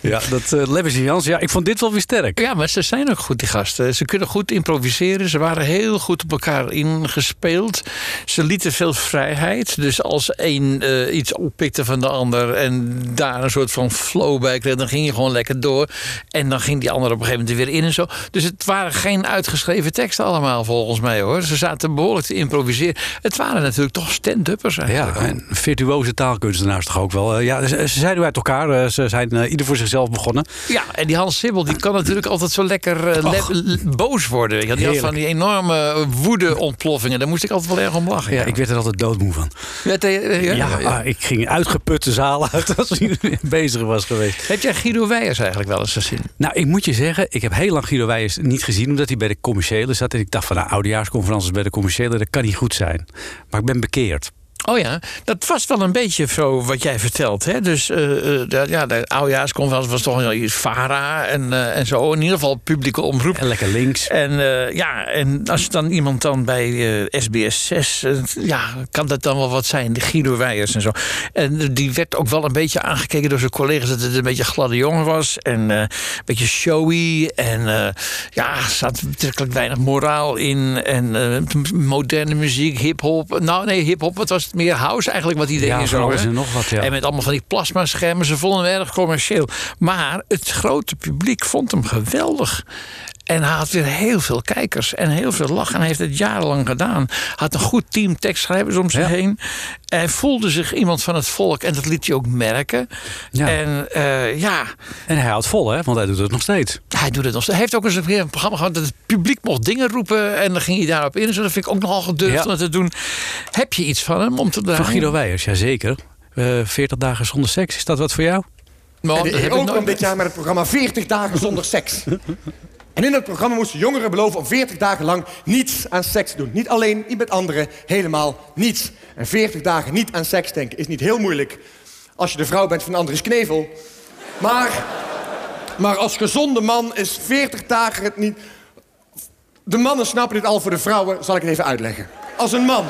Ja, dat uh, en Jans, ja, ik vond dit wel weer sterk. Ja, maar ze zijn ook goed, die gasten. Ze kunnen goed improviseren. Ze waren heel goed op elkaar ingespeeld. Ze lieten veel vrijheid. Dus als één uh, iets oppikte van de ander... en daar een soort van flow bij kreeg... dan ging je gewoon lekker door. En dan ging die ander op een gegeven moment weer in en zo. Dus het waren geen uitgeschreven teksten allemaal, volgens mij, hoor. Ze zaten behoorlijk te improviseren. Het waren natuurlijk toch stand-uppers eigenlijk. Ja, en virtuoze taalkunstenaars toch ook wel. Ja, ze, ze zijn nu uit elkaar. Ze zijn uh, ieder voor zichzelf begonnen. Ja, en die Hans Sibbel die kan natuurlijk altijd zo lekker uh, le boos worden. Je. Die had van die enorme woede-ontploffingen. Daar moest ik altijd wel erg om lachen. Ja, ja. ik werd er altijd doodmoe van. Ja, ja, ja, ja. ik ging uitgeputte zalen uit als hij bezig was geweest. Heb jij Guido Weijers eigenlijk wel eens gezien? Nou, ik moet je zeggen, ik heb heel lang Guido Weijers niet gezien... omdat hij bij de commerciële zat. En ik dacht van, nou, oudejaarsconferences bij de commerciële... dat kan niet goed zijn. Maar ik ben bekeerd. Oh ja, dat was wel een beetje zo wat jij vertelt. Hè? Dus uh, de, ja, de oudejaarsconferentie was toch wel iets VARA en, uh, en zo. In ieder geval publieke omroep. En lekker links. En uh, ja, en als dan iemand dan bij SBS 6... ja, kan dat dan wel wat zijn. De Guido Weijers en zo. En die werd ook wel een beetje aangekeken door zijn collega's... dat het een beetje gladde jongen was. En een beetje showy. En ja, er zat betrekkelijk weinig moraal in. En moderne muziek, hip-hop. Nou nee, hip-hop, wat was meer house eigenlijk wat die dingen ja, zo. En, nog wat, ja. en met allemaal van die plasmaschermen. Ze vonden hem erg commercieel. Maar het grote publiek vond hem geweldig. En hij had weer heel veel kijkers en heel veel lach. En hij heeft het jarenlang gedaan. Had een goed team tekstschrijvers om zich ja. heen. Hij voelde zich iemand van het volk. En dat liet hij ook merken. Ja. En uh, ja. En hij houdt vol, hè? Want hij doet het nog steeds. Hij doet het nog steeds. Hij heeft ook eens een keer een programma gehad dat het publiek mocht dingen roepen. En dan ging hij daarop in. Dus dat vind ik ook nogal gedurfd ja. om te doen. Heb je iets van hem om te Van Guido Weijers, jazeker. Uh, 40 dagen zonder seks. Is dat wat voor jou? Maar en heb ook nooit... dit jaar met het programma 40 dagen zonder seks. En in het programma moesten jongeren beloven om 40 dagen lang niets aan seks te doen. Niet alleen, niet met anderen, helemaal niets. En 40 dagen niet aan seks denken is niet heel moeilijk als je de vrouw bent van Andries Knevel. Maar, maar als gezonde man is 40 dagen het niet... De mannen snappen dit al, voor de vrouwen zal ik het even uitleggen. Als een man,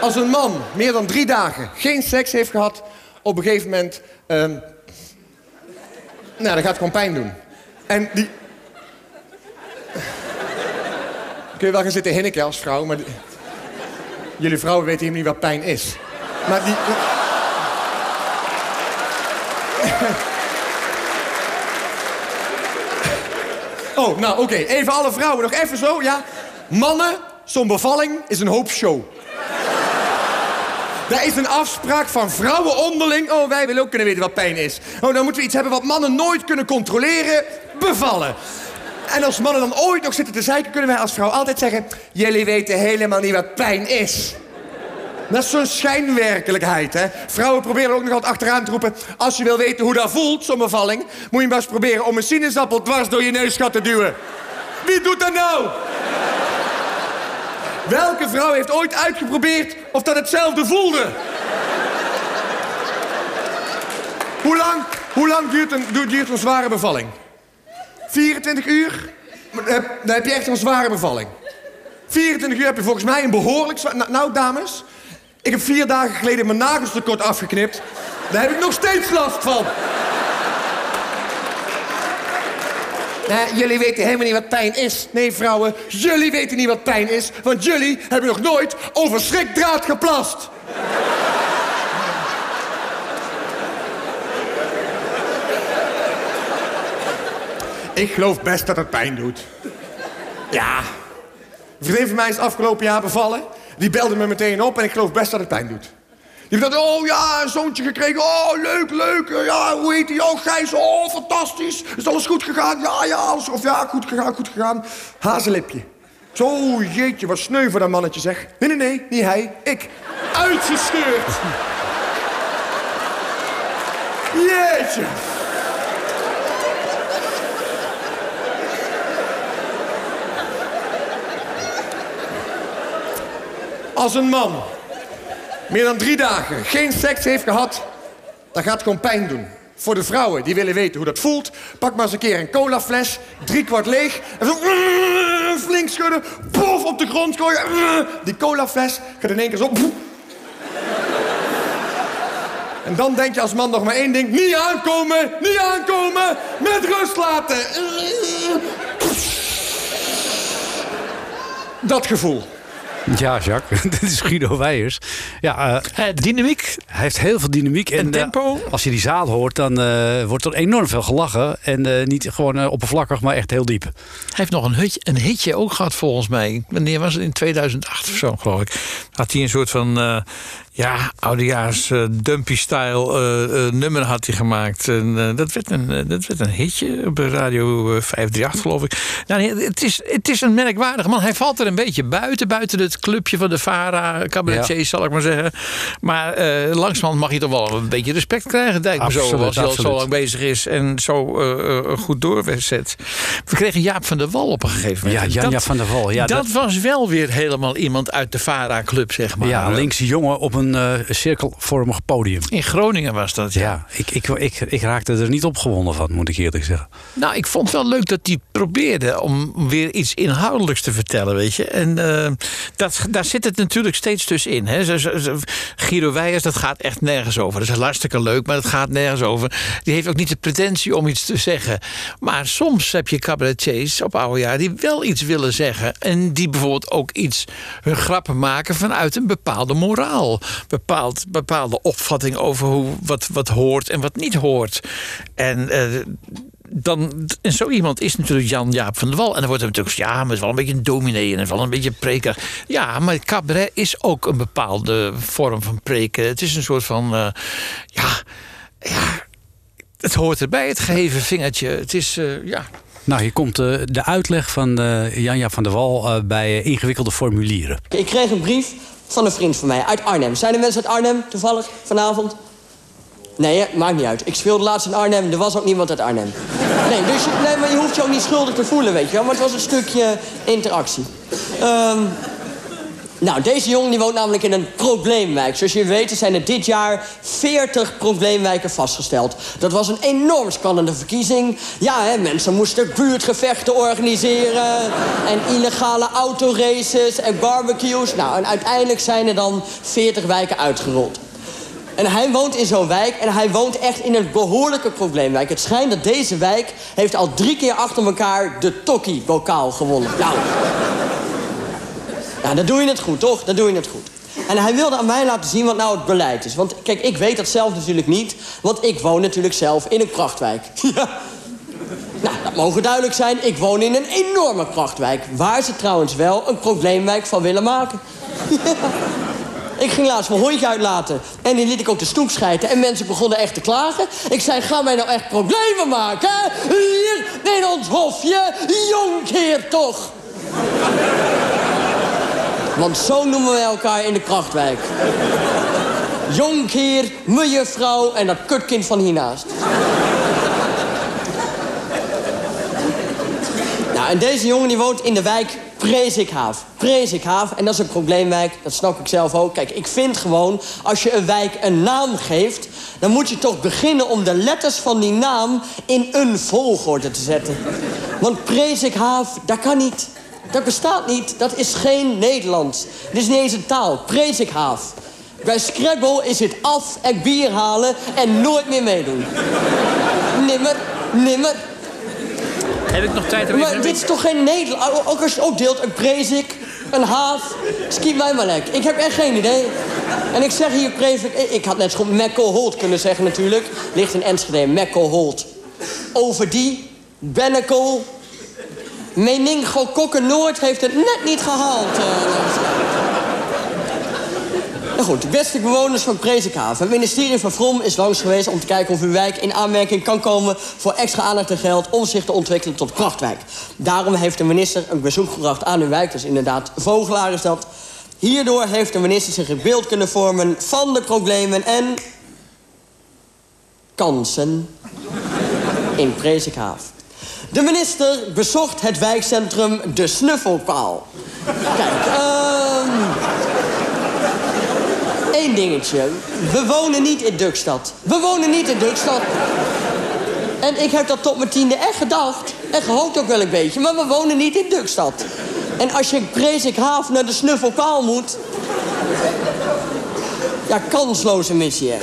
als een man meer dan drie dagen geen seks heeft gehad... op een gegeven moment... Um, nou, dan gaat gewoon pijn doen. En die, kun je wel gaan zitten hinniken als vrouw, maar... Jullie vrouwen weten helemaal niet wat pijn is. Maar die... Oh, nou oké. Even alle vrouwen nog even zo, ja. Mannen, zo'n bevalling is een hoop show. Daar is een afspraak van vrouwen onderling. Oh, wij willen ook kunnen weten wat pijn is. Oh, dan moeten we iets hebben wat mannen nooit kunnen controleren. Bevallen. En als mannen dan ooit nog zitten te zeiken, kunnen wij als vrouw altijd zeggen... jullie weten helemaal niet wat pijn is. Dat is zo'n schijnwerkelijkheid, hè. Vrouwen proberen ook nog altijd achteraan te roepen... als je wil weten hoe dat voelt, zo'n bevalling... moet je maar eens proberen om een sinaasappel dwars door je neusgat te duwen. Wie doet dat nou? Welke vrouw heeft ooit uitgeprobeerd of dat hetzelfde voelde? hoe lang, hoe lang duurt, een, duurt een zware bevalling? 24 uur? Dan heb je echt een zware bevalling. 24 uur heb je volgens mij een behoorlijk... zwa- Nou, nou, dames, ik heb vier dagen geleden mijn nagels te kort afgeknipt. Daar heb ik nog steeds last van. Nee, jullie weten helemaal niet wat pijn is. Nee, vrouwen, jullie weten niet wat pijn is. Want jullie hebben nog nooit over schrikdraad geplast. Ik geloof best dat het pijn doet. Ja. Een vriendin van mij is afgelopen jaar bevallen. Die belde me meteen op en ik geloof best dat het pijn doet. Die vertelde, oh ja, een zoontje gekregen. Oh, leuk, leuk. Ja, hoe heet die? Oh, Gijs. Oh, fantastisch. Is alles goed gegaan? Ja, ja, alles. Of ja, goed gegaan, goed gegaan. Hazenlipje. Zo, jeetje, wat sneu voor dat mannetje, zeg. Nee, nee, nee, niet hij. Ik. Uitgescheurd. Jeetje. Als een man meer dan drie dagen geen seks heeft gehad, dan gaat gewoon pijn doen. Voor de vrouwen die willen weten hoe dat voelt, pak maar eens een keer een colafles, drie kwart leeg, en zo flink schudden, pof op de grond gooien. Die colafles gaat in één keer zo. En dan denk je als man nog maar één ding: niet aankomen, niet aankomen, met rust laten. Dat gevoel. Ja, Jacques, dit is Guido Weijers. Ja, Eh, dynamiek. Hij heeft heel veel dynamiek. En, En tempo. eh, als je die zaal hoort, dan eh, wordt er enorm veel gelachen. En eh, niet gewoon eh, oppervlakkig, maar echt heel diep. Hij heeft nog een hitje, een hitje ook gehad volgens mij. Wanneer was het? In 2008 of zo, geloof ik. Had hij een soort van... ja, oudejaars eh, dumpy-style eh, eh, nummer had hij gemaakt. En, dat, werd een, dat werd een hitje op Radio eh, 538, geloof ik. Nou, het, is, het is een merkwaardige man. Hij valt er een beetje buiten. Buiten het clubje van de VARA, cabaretiers, zal ik maar zeggen. Maar langzamerhand mag je toch wel een beetje respect krijgen. Dijk me zo, Absoluut, als hij al zo lang bezig is en zo goed doorzet. We kregen Jaap van der Wal op een gegeven moment. Ja, Janja Dat- van der Wal. Ja, dat, dat- was wel weer helemaal iemand uit de VARA-club, zeg maar. Ja, linkse jongen op een eh, cirkelvormig podium. In Groningen was dat, ja. Ja, ik, ik, ik, ik raakte er niet opgewonden van, moet ik eerlijk zeggen. Nou, ik vond wel leuk dat hij probeerde om weer iets inhoudelijks te vertellen, weet je. En eh, dat, daar zit het natuurlijk steeds tussenin. Hè. Guido Weijers, dat gaat echt nergens over. Dat is hartstikke leuk, maar dat gaat nergens over. Die heeft ook niet de pretentie om iets te zeggen. Maar soms heb je cabaretiers op oude jaar die wel iets willen zeggen. En die bijvoorbeeld ook iets, hun grappen maken vanuit een bepaalde moraal. Bepaald, bepaalde opvatting over hoe, wat, wat hoort en wat niet hoort. En eh, dan, en zo iemand is natuurlijk Jan-Jaap van der Wal. En dan wordt er natuurlijk ja, maar het is wel een beetje een dominee en het is wel een beetje een preker. Ja, maar cabaret is ook een bepaalde vorm van preken. Het is een soort van, eh, ja, ja, het hoort erbij, het geheven vingertje. Het is, eh, ja, Nou, hier komt de uitleg van eh, Janja van der Wal eh, bij ingewikkelde formulieren. Ik kreeg een brief van een vriend van mij uit Arnhem. Zijn er mensen uit Arnhem toevallig vanavond? Nee, maakt niet uit. Ik speelde laatst in Arnhem, er was ook niemand uit Arnhem. Nee, dus je, nee, maar je hoeft je ook niet schuldig te voelen, weet je wel. Maar het was een stukje interactie. Ehm, nou, deze jongen die woont namelijk in een probleemwijk. Zoals jullie weten zijn er dit jaar 40 probleemwijken vastgesteld. Dat was een enorm spannende verkiezing. Ja, hè, mensen moesten buurtgevechten organiseren... en illegale autoraces en barbecues. Nou, en uiteindelijk zijn er dan 40 wijken uitgerold. En hij woont in zo'n wijk en hij woont echt in een behoorlijke probleemwijk. Het schijnt dat deze wijk heeft al drie keer achter elkaar de Tokkie-bokaal gewonnen. Nou, ja, dan doe je het goed, toch? Dan doe je het goed. En hij wilde aan mij laten zien wat nou het beleid is. Want kijk, ik weet dat zelf natuurlijk niet. Want ik woon natuurlijk zelf in een prachtwijk. Ja. Nou, dat mogen duidelijk zijn. Ik woon in een enorme prachtwijk. Waar ze trouwens wel een probleemwijk van willen maken. Ik ging laatst mijn hondje uitlaten. En die liet ik op de stoep schijten. En mensen begonnen echt te klagen. Ik zei, gaan wij nou echt problemen maken? Hier, in ons hofje. Jonkheer toch. Want zo noemen we elkaar in de krachtwijk. Jonkheer, mejuffrouw en dat kutkind van hiernaast. Nou, en deze jongen die woont in de wijk Prezikhaaf. Prezikhaaf, en dat is een probleemwijk, dat snap ik zelf ook. Kijk, ik vind gewoon, als je een wijk een naam geeft... dan moet je toch beginnen om de letters van die naam in een volgorde te zetten. Want Prezikhaaf, dat kan niet. Dat bestaat niet. Dat is geen Nederlands. Het is niet eens een taal. Prezikhaaf. Bij Scrabble is het af en bier halen en nooit meer meedoen. Nimmer, nimmer. Heb ik nog tijd om Maar dit is toch geen Nederlands? Ook als je het ook deelt, een prezik, een haaf. Skiet mij maar lek. Ik heb echt geen idee. En ik zeg hier prezik... Ik had net zo goed Mekkelholt kunnen zeggen natuurlijk. Ligt in Enschede, Mekkelholt. Over die, Bennekel... Meningo Kokken-Noord heeft het net niet gehaald. eh, nou goed, beste bewoners van Prezikhaven. Het ministerie van Vrom is langs geweest om te kijken of uw wijk in aanmerking kan komen voor extra aandacht en geld om zich te ontwikkelen tot prachtwijk. Daarom heeft de minister een bezoek gebracht aan uw wijk, dus inderdaad Vogelaar is dat. Hierdoor heeft de minister zich een beeld kunnen vormen van de problemen en kansen in Prezikhaven. De minister bezocht het wijkcentrum De Snuffelpaal. Kijk, ehm... Eén dingetje. We wonen niet in Dukstad. We wonen niet in Dukstad. En ik heb dat tot mijn tiende echt gedacht. En gehoopt ook wel een beetje. Maar we wonen niet in Dukstad. En als je in Prezikhaven naar de Snuffelpaal moet... Ja, kansloze missie, hè.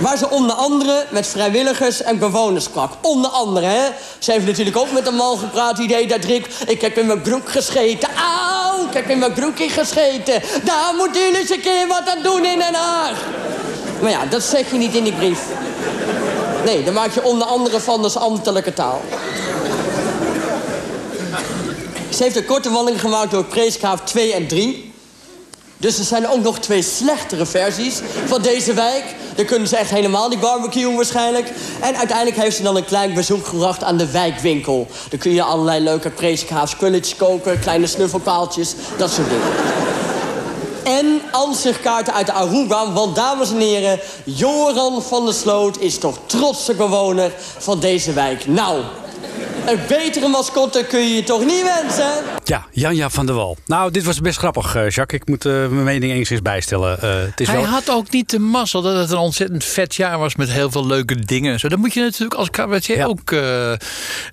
Waar ze onder andere met vrijwilligers en bewoners sprak. Onder andere, hè. Ze heeft natuurlijk ook met een man gepraat die deed dat Rick... Ik heb in mijn broek gescheten. Auw, ik heb in mijn broekje gescheten. Daar moeten jullie eens een keer wat aan doen in Den Haag. Maar ja, dat zeg je niet in die brief. Nee, daar maak je onder andere van als ambtelijke taal. Ze heeft een korte wandeling gemaakt door Preeskraaf 2 en 3. Dus er zijn ook nog twee slechtere versies van deze wijk. Dan kunnen ze echt helemaal niet barbecuen waarschijnlijk. En uiteindelijk heeft ze dan een klein bezoek gebracht aan de wijkwinkel. Dan kun je allerlei leuke spulletjes kopen. Kleine snuffelpaaltjes, dat soort dingen. En ansichtkaarten uit de Aruba. Want dames en heren, Joran van der Sloot is toch trotse bewoner van deze wijk. Nou, een betere mascotte kun je je toch niet wensen? Ja, Janja van der Wal. Nou, dit was best grappig, eh, Jacques. Ik moet eh, mijn mening enigszins bijstellen. Eh, het is Hij wel... had ook niet de mazzel dat het een ontzettend vet jaar was met heel veel leuke dingen. en Zo. Dan moet je natuurlijk als cabaretier ook. eh,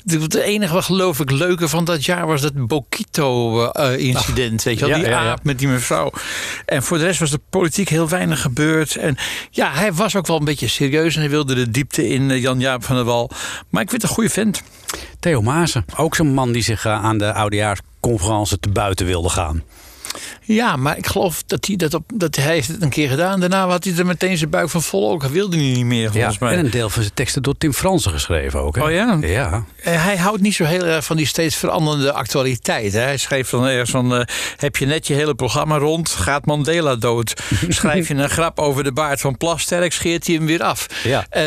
het enige wat geloof ik leuke van dat jaar was dat Bokito-incident. weet je wel, Ja, die ja, ja. aap met die mevrouw. En voor de rest was de politiek heel weinig gebeurd. En ja, hij was ook wel een beetje serieus en hij wilde de diepte in Jan-Jaap van der Wal. Maar ik vind het een goede vent. Theo Maassen, ook zo'n man die zich eh, aan de oudejaarsconferentie te buiten wilde gaan. Ja, maar ik geloof dat hij, dat op, dat hij heeft het een keer gedaan. Daarna had hij er meteen zijn buik van vol. Ook wilde hij niet meer, volgens mij. En een deel van zijn teksten door Tim Fransen geschreven ook. Hè? Oh ja? Ja. Eh, Hij houdt niet zo heel erg van die steeds veranderende actualiteit. Hè. Hij schreef dan ergens van... eh, heb je net je hele programma rond, gaat Mandela dood. Schrijf je een grap over de baard van Plasterk, scheert hij hem weer af. Ja. Eh,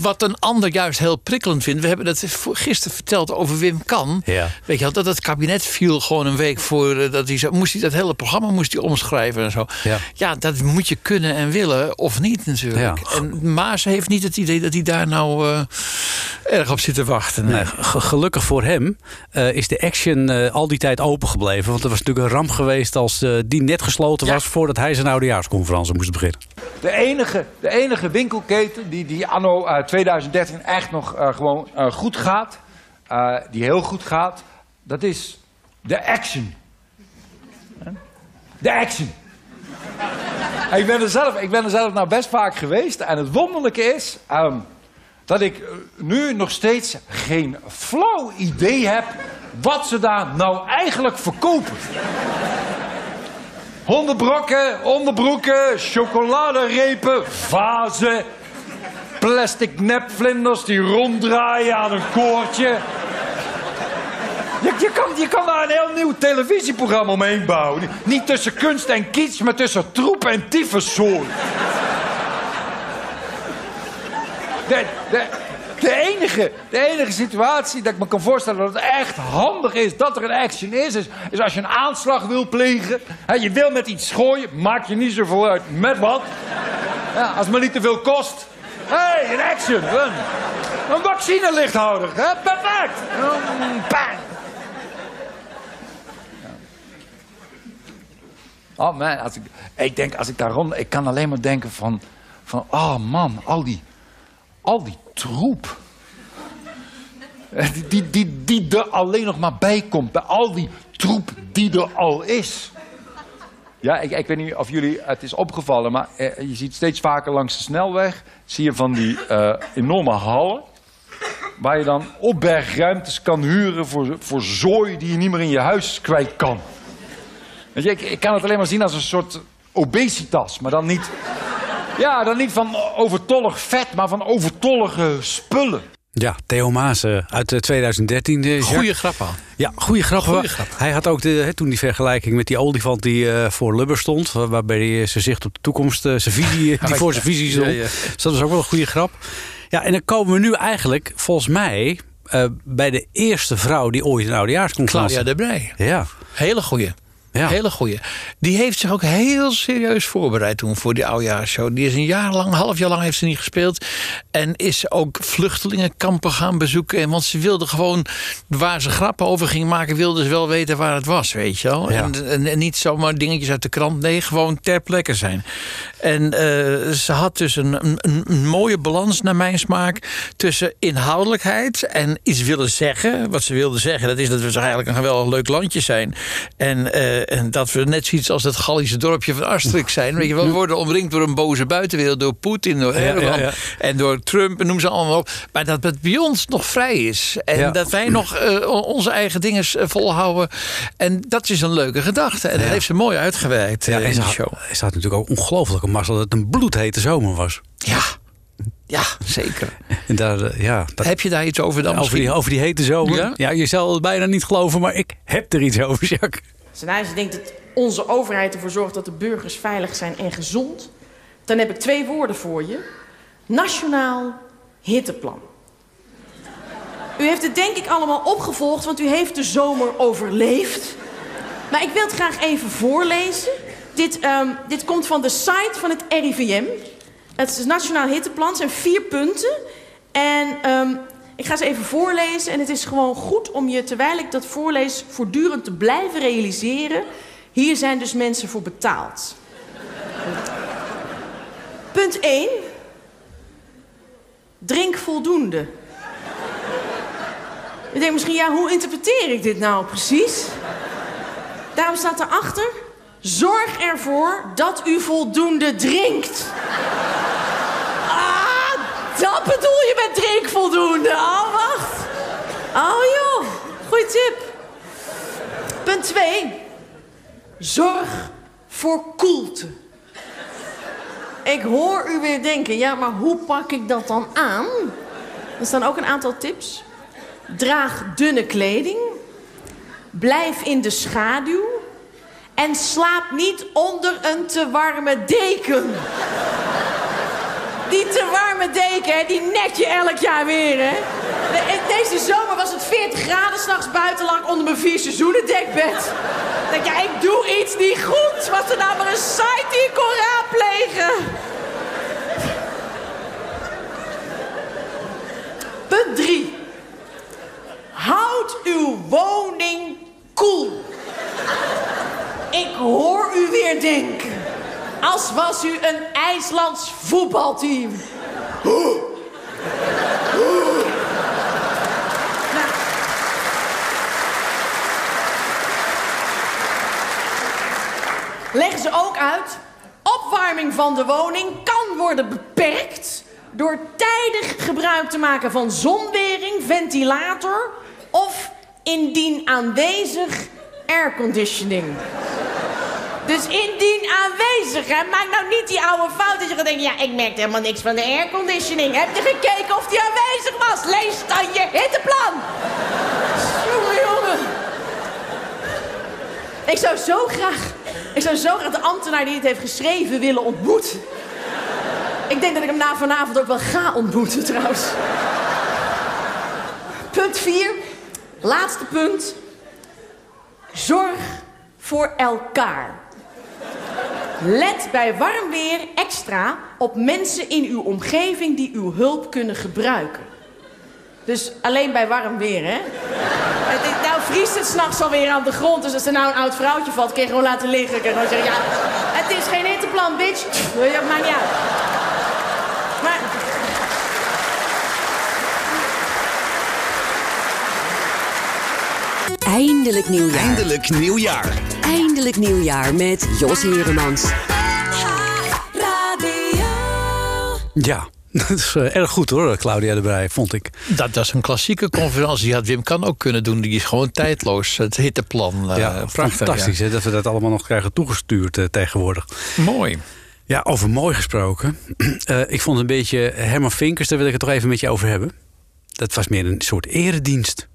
wat een ander juist heel prikkelend vindt... we hebben dat gisteren verteld over Wim Kan. Ja. Weet je wel, dat het kabinet viel gewoon een week voor... dat hij zo, moest hij dat hele programma moest hij omschrijven en zo. Ja. dat moet je kunnen en willen, of niet natuurlijk. Ja. En Maas heeft niet het idee dat hij daar nou eh, erg op zit te wachten. Nee, gelukkig voor hem eh, is de action eh, al die tijd open gebleven. Want er was natuurlijk een ramp geweest als die net gesloten was... voordat hij zijn oudejaarsconferentie moest beginnen. De enige, de enige winkelketen die, die anno eh, 2013 echt nog eh, gewoon eh, goed gaat, eh, die heel goed gaat, dat is de Action. De Action. Ik, ben er zelf, ik ben er zelf nou best vaak geweest en het wonderlijke is ehm, dat ik eh, nu nog steeds geen flauw idee heb wat ze daar nou eigenlijk verkopen. Hondenbrokken, onderbroeken, chocoladerepen, vazen, plastic nepvlinders die ronddraaien aan een koordje. Je, kan, je kan daar een heel nieuw televisieprogramma omheen bouwen. Niet tussen kunst en kitsch, maar tussen troep en tyfuszooi. De, de, enige, de enige situatie dat ik me kan voorstellen dat het echt handig is dat er een action is, is, als je een aanslag wil plegen. Hè, je wil met iets gooien, maakt je niet zoveel uit met wat. Ja, als het maar niet te veel kost. Hé, hey, een action. Een, een vaccinelichthouder. Perfect. Bang. Oh man, als ik, ik denk als ik daar rond, ik kan alleen maar denken van, van oh man, al die, al die troep. Eh, Die, die, die, die er alleen nog maar bij komt. Bij al die troep die er al is. Ja, ik, ik weet niet of jullie het is opgevallen, maar eh, je ziet steeds vaker langs de snelweg... zie je van die eh, enorme hallen... waar je dan opbergruimtes kan huren voor, voor zooi die je niet meer in je huis kwijt kan. Weet je, ik, ik kan het alleen maar zien als een soort obesitas, maar dan niet... Ja, dan niet van overtollig vet, maar van overtollige spullen. Ja, Theo Maas eh, uit eh, 2013. eh, Jacques. Goeie grap al. Ja, goede grap. Goeie grap. Hij had ook de, hè, toen die vergelijking met die olifant die eh, voor Lubber stond. waar- Waarbij hij zijn zicht op de toekomst, eh, zijn visie, eh, die voor zijn visie stond. Ja, ja. Dus dat is ook wel een goede grap. Ja, en dan komen we nu eigenlijk, volgens mij, eh, bij de eerste vrouw die ooit een oudejaarsconferentie... Claudia de Brij. Ja. Hele goeie. Ja. Hele goeie. Die heeft zich ook heel serieus voorbereid toen voor die oudejaarsshow. Die is een jaar lang, een half jaar lang heeft ze niet gespeeld. En is ook vluchtelingenkampen gaan bezoeken. En Want ze wilde gewoon, waar ze grappen over ging maken, wilde ze wel weten waar het was, weet je wel. Ja. En, en, en niet zomaar dingetjes uit de krant. Nee, gewoon ter plekke zijn. En eh, ze had dus een, een, een mooie balans naar mijn smaak tussen inhoudelijkheid en iets willen zeggen. Wat ze wilde zeggen, dat is dat we eigenlijk een geweldig leuk landje zijn. En, eh, en dat we net zoiets als het Gallische dorpje van Asterix zijn. Weet je, we worden omringd door een boze buitenwereld, door Poetin, door Erdogan ja. en door Trump en noem ze allemaal op. Maar dat het bij ons nog vrij is. En dat wij nog eh, onze eigen dingen eh, volhouden. En dat is een leuke gedachte. En dat heeft ze mooi uitgewerkt Ja, eh, in de show. ze had natuurlijk ook ongelooflijke mazzel dat het een bloedhete zomer was. Ja, ja zeker. En daar, ja, dat, Heb je daar iets over dan over, die, over die hete zomer. Ja? Ja? je zal het bijna niet geloven, maar ik heb er iets over, Jacques. Je denkt dat onze overheid ervoor zorgt dat de burgers veilig zijn en gezond, dan heb ik twee woorden voor je. Nationaal hitteplan. U heeft het denk ik allemaal opgevolgd, want u heeft de zomer overleefd. Maar ik wil het graag even voorlezen. Dit, ehm, dit komt van de site van het RIVM. Het is Nationaal Hitteplan. Het zijn vier punten. En ehm, ik ga ze even voorlezen. En het is gewoon goed om je, terwijl ik dat voorlees, voortdurend te blijven realiseren. Hier zijn dus mensen voor betaald. Punt 1. Drink voldoende. Je denkt misschien, ja, hoe interpreteer ik dit nou precies? Daarom staat erachter... Zorg ervoor dat u voldoende drinkt. Dat bedoel je met drink voldoende. Oh, wacht. Oh, joh. Goeie tip. Punt 2. Zorg voor koelte. Ik hoor u weer denken, ja, maar hoe pak ik dat dan aan? Er staan ook een aantal tips. Draag dunne kleding. Blijf in de schaduw. En slaap niet onder een te warme deken. Die te warme deken, die nek je elk jaar weer, hè? De- Deze zomer was het 40 graden, s'nachts buiten lag ik onder mijn vier seizoenen dekbed. Denk, ja, ik doe iets niet goed. Was er nou maar een site die ik kon raadplegen? Punt 3. Houd uw woning koel. Ik hoor u weer denken. Als was u een IJslands voetbalteam. Leggen ze ook uit. Opwarming van de woning kan worden beperkt door tijdig gebruik te maken van zonwering, ventilator of indien aanwezig airconditioning. Dus indien aanwezig, hè, maak nou niet die oude fout dat je gaat denken... ja, ik merk helemaal niks van de airconditioning. Heb je gekeken of die aanwezig was? Lees dan je hitteplan. Jongen, jongen. Ik zou zo graag... Ik zou zo graag de ambtenaar die het heeft geschreven willen ontmoeten. Ik denk dat ik hem na vanavond ook wel ga ontmoeten, trouwens. Punt 4. Laatste punt. Zorg voor elkaar. Let bij warm weer extra op mensen in uw omgeving die uw hulp kunnen gebruiken. Dus alleen bij warm weer, hè? Het nou vriest het s'nachts alweer aan de grond. Dus als er nou een oud vrouwtje valt, kun je gewoon laten liggen. Kun je gewoon zeggen, ja, het is geen hitteplan, bitch. Ja, maakt niet uit. Maar... Eindelijk nieuwjaar. Eindelijk nieuwjaar. Eindelijk nieuwjaar met Jos Heremans. Ja, dat is eh, erg goed hoor, Claudia erbij, vond ik. Dat, dat is een klassieke conferentie. Die had Wim kan ook kunnen doen. Die is gewoon tijdloos. Het hitteplan. eh, ja, prachtig, fantastisch ja. hè, dat we dat allemaal nog krijgen toegestuurd eh, tegenwoordig. Mooi. Ja, over mooi gesproken. Eh, ik vond een beetje Herman Vinkers, daar wil ik het toch even met je over hebben. Dat was meer een soort eredienst.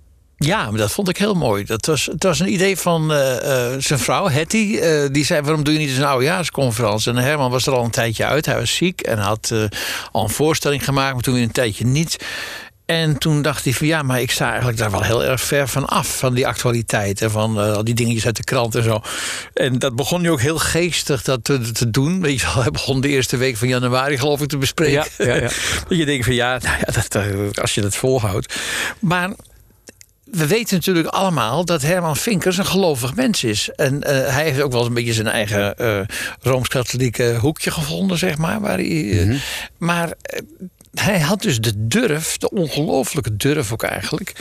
Ja, maar dat vond ik heel mooi. Dat was, het was een idee van eh, eh, zijn vrouw, Hetty. eh, die zei, waarom doe je niet eens een oudejaarsconferentie? En Herman was er al een tijdje uit. Hij was ziek en had al een voorstelling gemaakt. Maar toen weer een tijdje niet. En toen dacht hij van ja, maar ik sta eigenlijk daar wel heel erg ver van af. Van die actualiteit en van al die dingetjes uit de krant en zo. En dat begon nu ook heel geestig dat te, te doen. Weet je wel, hij begon de eerste week van januari geloof ik te bespreken. Ja, ja, ja. dat je denkt van ja, nou ja dat, als je dat volhoudt. Maar we weten natuurlijk allemaal dat Herman Vinkers een gelovig mens is. En eh, hij heeft ook wel eens een beetje zijn eigen eh, rooms-katholieke hoekje gevonden, zeg maar. Waar hij, eh, Maar eh, hij had dus de durf, de ongelooflijke durf ook eigenlijk,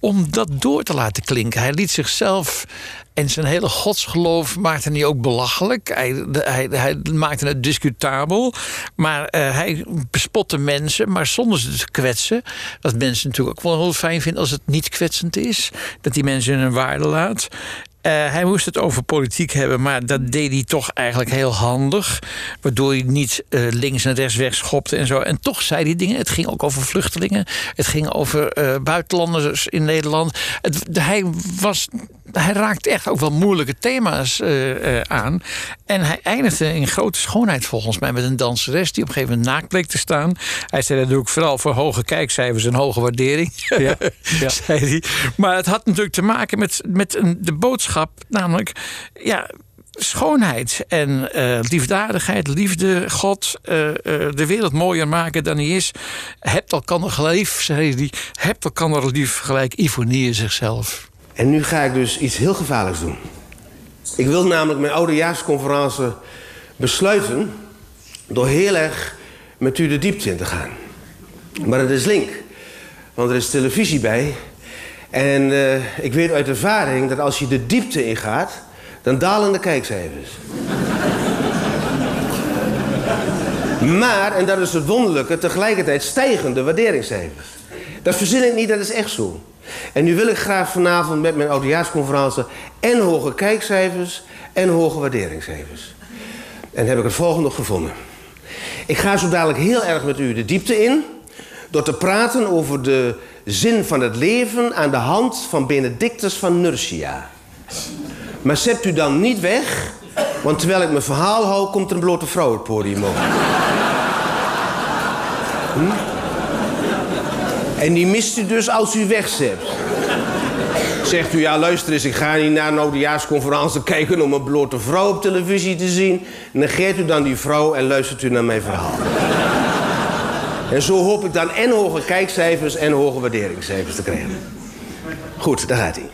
om dat door te laten klinken. Hij liet zichzelf en zijn hele godsgeloof maakte hij ook belachelijk. Hij, hij, hij maakte het discutabel. Maar eh, hij bespotte mensen, maar zonder ze te kwetsen. Wat mensen natuurlijk ook wel heel fijn vinden als het niet kwetsend is. Dat die mensen hun waarde laat. Eh, hij moest het over politiek hebben, maar dat deed hij toch eigenlijk heel handig. Waardoor hij niet eh, links en rechts wegschopte en zo. En toch zei hij dingen. Het ging ook over vluchtelingen. Het ging over buitenlanders in Nederland. Het, hij, was, hij raakte echt ook wel moeilijke thema's eh, eh, aan. En hij eindigde in grote schoonheid volgens mij met een danseres die op een gegeven moment naakt bleek te staan. Hij zei natuurlijk vooral voor hoge kijkcijfers en hoge waardering. Ja, ja. zei hij. Maar het had natuurlijk te maken met, met een, de boodschap, namelijk ja, schoonheid en eh, liefdadigheid, liefde, God, de wereld mooier maken dan hij is. Hebt elkander lief, zei hij. Hebt elkander lief, gelijk Ivonie zichzelf. En nu ga ik dus iets heel gevaarlijks doen. Ik wil namelijk mijn oudejaarsconferentie besluiten... door heel erg met u de diepte in te gaan. Maar het is link, want er is televisie bij. En eh, ik weet uit ervaring dat als je de diepte ingaat... dan dalen de kijkcijfers. Maar, en dat is het wonderlijke, tegelijkertijd stijgen de waarderingscijfers. Dat verzin ik niet, dat is echt zo. En nu wil ik graag vanavond met mijn oudejaarsconferentie... en hoge kijkcijfers en hoge waarderingscijfers. En heb ik het volgende gevonden. Ik ga zo dadelijk heel erg met u de diepte in... door te praten over de zin van het leven... aan de hand van Benedictus van Nursia. Maar zept u dan niet weg... want terwijl ik mijn verhaal hou... komt er een blote vrouw het podium op. Hm? En die mist u dus als u wegzept. Zegt u, ja luister eens, ik ga niet naar een oudejaarsconferentie kijken om een blote vrouw op televisie te zien. Negeert u dan die vrouw en luistert u naar mijn verhaal. En zo hoop ik dan en hoge kijkcijfers en hoge waarderingscijfers te krijgen. Goed, daar gaat hij.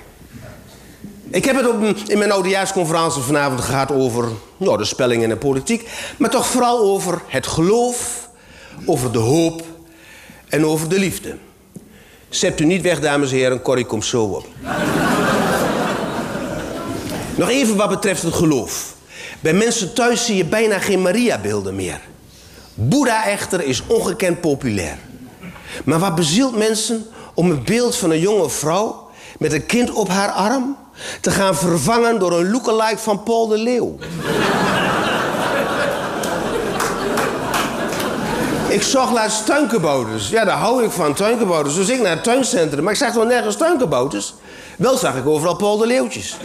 Ik heb het op, in mijn oudejaarsconferentie vanavond gehad over nou, de spelling en de politiek. Maar toch vooral over het geloof, over de hoop en over de liefde. Zet u niet weg, dames en heren, Corrie komt zo op. Nog even wat betreft het geloof. Bij mensen thuis zie je bijna geen Maria-beelden meer. Boeddha echter is ongekend populair. Maar wat bezielt mensen om het beeld van een jonge vrouw met een kind op haar arm te gaan vervangen door een lookalike van Paul de Leeuw? Ik zag laatst tuinkabouters. Ja, daar hou ik van, tuinkabouters. Dus ik naar het tuincentrum. Maar ik zag wel nergens tuinkabouters. Wel zag ik overal Paul de Leeuwtjes.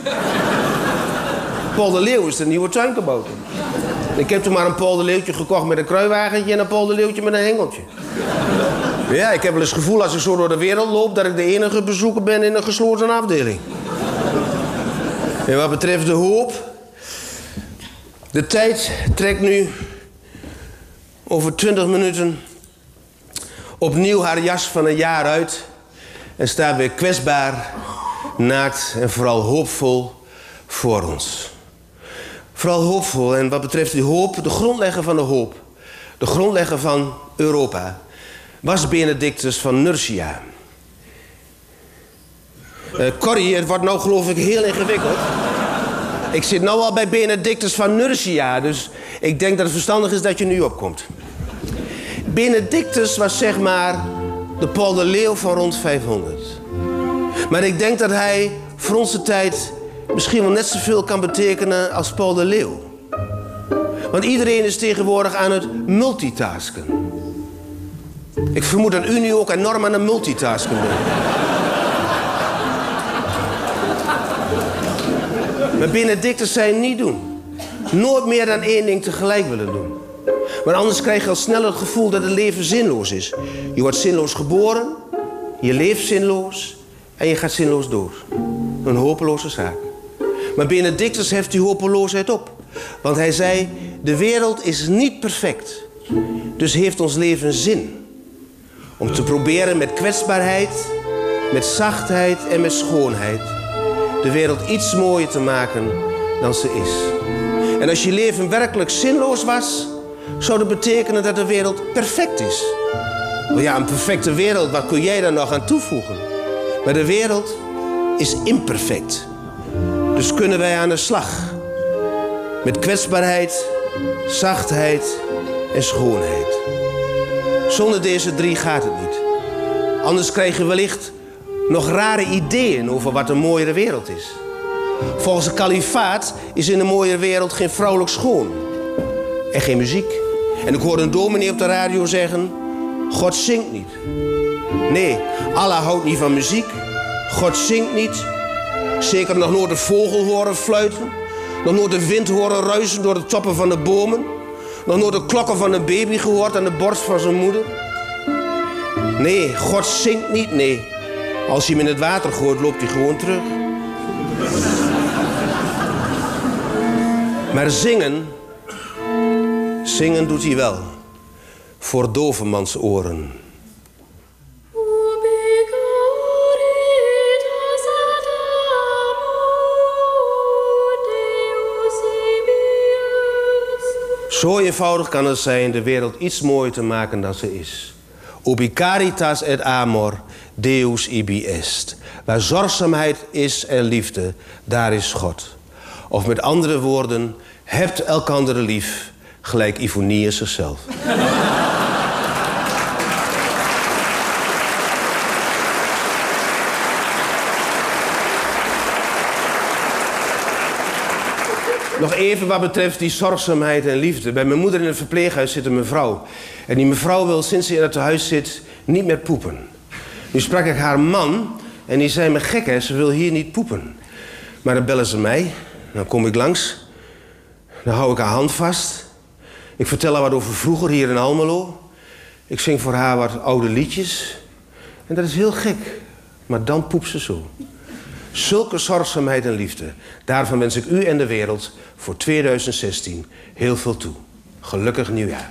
Paul de Leeuw is de nieuwe tuinkabouter. Ik heb toen maar een Paul de Leeuwtje gekocht met een kruiwagentje... en een Paul de Leeuwtje met een hengeltje. Ja, ik heb wel eens het gevoel als ik zo door de wereld loop... dat ik de enige bezoeker ben in een gesloten afdeling. En wat betreft de hoop... De tijd trekt nu over twintig minuten opnieuw haar jas van een jaar uit... en staat weer kwetsbaar, naakt en vooral hoopvol voor ons. Vooral hoopvol. En wat betreft die hoop, de grondlegger van de hoop... de grondlegger van Europa... was Benedictus van Nursia. Eh Corrie, het wordt nou geloof ik heel ingewikkeld. Ik zit nou al bij Benedictus van Nursia, dus ik denk dat het verstandig is dat je nu opkomt. Benedictus was zeg maar de Paul de Leeuw van rond 500. Maar ik denk dat hij voor onze tijd misschien wel net zoveel kan betekenen als Paul de Leeuw. Want iedereen is tegenwoordig aan het multitasken. Ik vermoed dat u nu ook enorm aan het multitasken bent. Maar Benedictus zei niet doen. Nooit meer dan één ding tegelijk willen doen. Maar anders krijg je al snel het gevoel dat het leven zinloos is. Je wordt zinloos geboren, je leeft zinloos en je gaat zinloos door. Een hopeloze zaak. Maar Benedictus heft die hopeloosheid op. Want hij zei, de wereld is niet perfect. Dus heeft ons leven zin. Om te proberen met kwetsbaarheid, met zachtheid en met schoonheid... de wereld iets mooier te maken dan ze is. En als je leven werkelijk zinloos was... zou dat betekenen dat de wereld perfect is. Maar ja, een perfecte wereld, wat kun jij daar nog aan toevoegen? Maar de wereld is imperfect. Dus kunnen wij aan de slag. Met kwetsbaarheid, zachtheid en schoonheid. Zonder deze drie gaat het niet. Anders krijg je wellicht nog rare ideeën over wat een mooiere wereld is. Volgens de kalifaat is in een mooiere wereld geen vrouwelijk schoon. En geen muziek. En ik hoorde een dominee op de radio zeggen... God zingt niet. Nee, Allah houdt niet van muziek. God zingt niet. Zeker nog nooit de vogel horen fluiten. Nog nooit de wind horen ruisen door de toppen van de bomen. Nog nooit de klokken van een baby gehoord aan de borst van zijn moeder. Nee, God zingt niet, nee. Als je hem in het water gooit, loopt hij gewoon terug. Maar zingen, zingen doet hij wel. Voor dovemans oren. Zo eenvoudig kan het zijn de wereld iets mooier te maken dan ze is. Ubi caritas et amor, Deus ibi est. Waar zorgzaamheid is en liefde, daar is God. Of met andere woorden, hebt elkander lief, gelijk Ivonius zichzelf. Nog even wat betreft die zorgzaamheid en liefde. Bij mijn moeder in het verpleeghuis zit een mevrouw. En die mevrouw wil sinds ze in het huis zit niet meer poepen. Nu sprak ik haar man en die zei me gek hè, ze wil hier niet poepen. Maar dan bellen ze mij, dan kom ik langs. Dan hou ik haar hand vast. Ik vertel haar wat over vroeger hier in Almelo. Ik zing voor haar wat oude liedjes. En dat is heel gek. Maar dan poept ze zo. Zulke zorgzaamheid en liefde. Daarvan wens ik u en de wereld voor 2016 heel veel toe. Gelukkig nieuwjaar.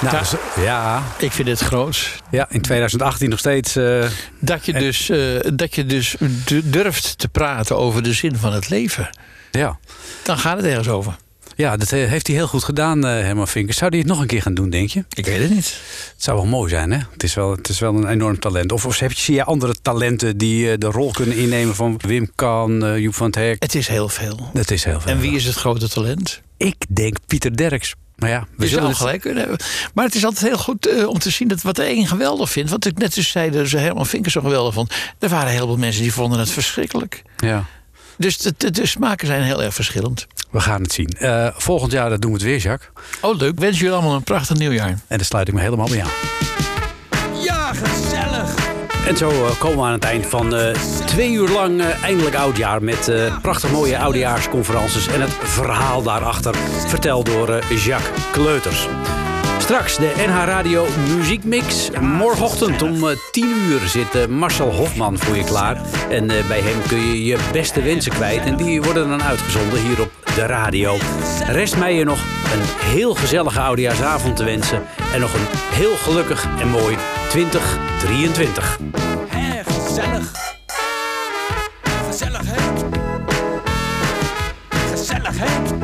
Nou, ja. Ik vind het groots. Ja, in 2018 nog steeds. eh, Dat je, dus, eh, dat je dus du- durft te praten over de zin van het leven. Ja. Dan gaat het ergens over. Ja, dat eh, heeft hij heel goed gedaan, eh, Herman Vinkers. Zou hij het nog een keer gaan doen, denk je? Ik weet het niet. Het zou wel mooi zijn, hè? Het is wel, het is wel een enorm talent. Of, of heb je, zie je andere talenten die eh, de rol kunnen innemen van Wim Kan, Joep van het Hek? Het is heel veel. Het is heel veel. En wie is het grote talent? Ik denk Pieter Derks. Maar ja, we zullen het- gelijk kunnen hebben. Maar het is altijd heel goed om te zien dat wat de een geweldig vindt. Wat ik net dus zei, dat ze Herman Vinkers zo geweldig vond. Er waren heel veel mensen die vonden het verschrikkelijk. Ja. Dus de, de, de smaken zijn heel erg verschillend. We gaan het zien. Eh, volgend jaar dat doen we het weer, Jacques. Oh, leuk. Wens jullie allemaal een prachtig nieuwjaar. En daar sluit ik me helemaal bij aan. Ja, gezellig. En zo eh, komen we aan het eind van eh, twee uur lang eh, eindelijk oudjaar... met eh, prachtig mooie oudejaarsconferences en het verhaal daarachter... verteld door Jacques Kleuters. Straks de NH Radio Muziekmix. Morgenochtend om eh, 10 uur zit eh, Marcel Hofman voor je klaar. En eh, bij hem kun je je beste wensen kwijt. En die worden dan uitgezonden hier op de radio. Rest mij je nog een heel gezellige oudejaarsavond te wensen. En nog een heel gelukkig en mooi 2023. Hé, gezellig. Gezellig, hè? Gezellig, hè?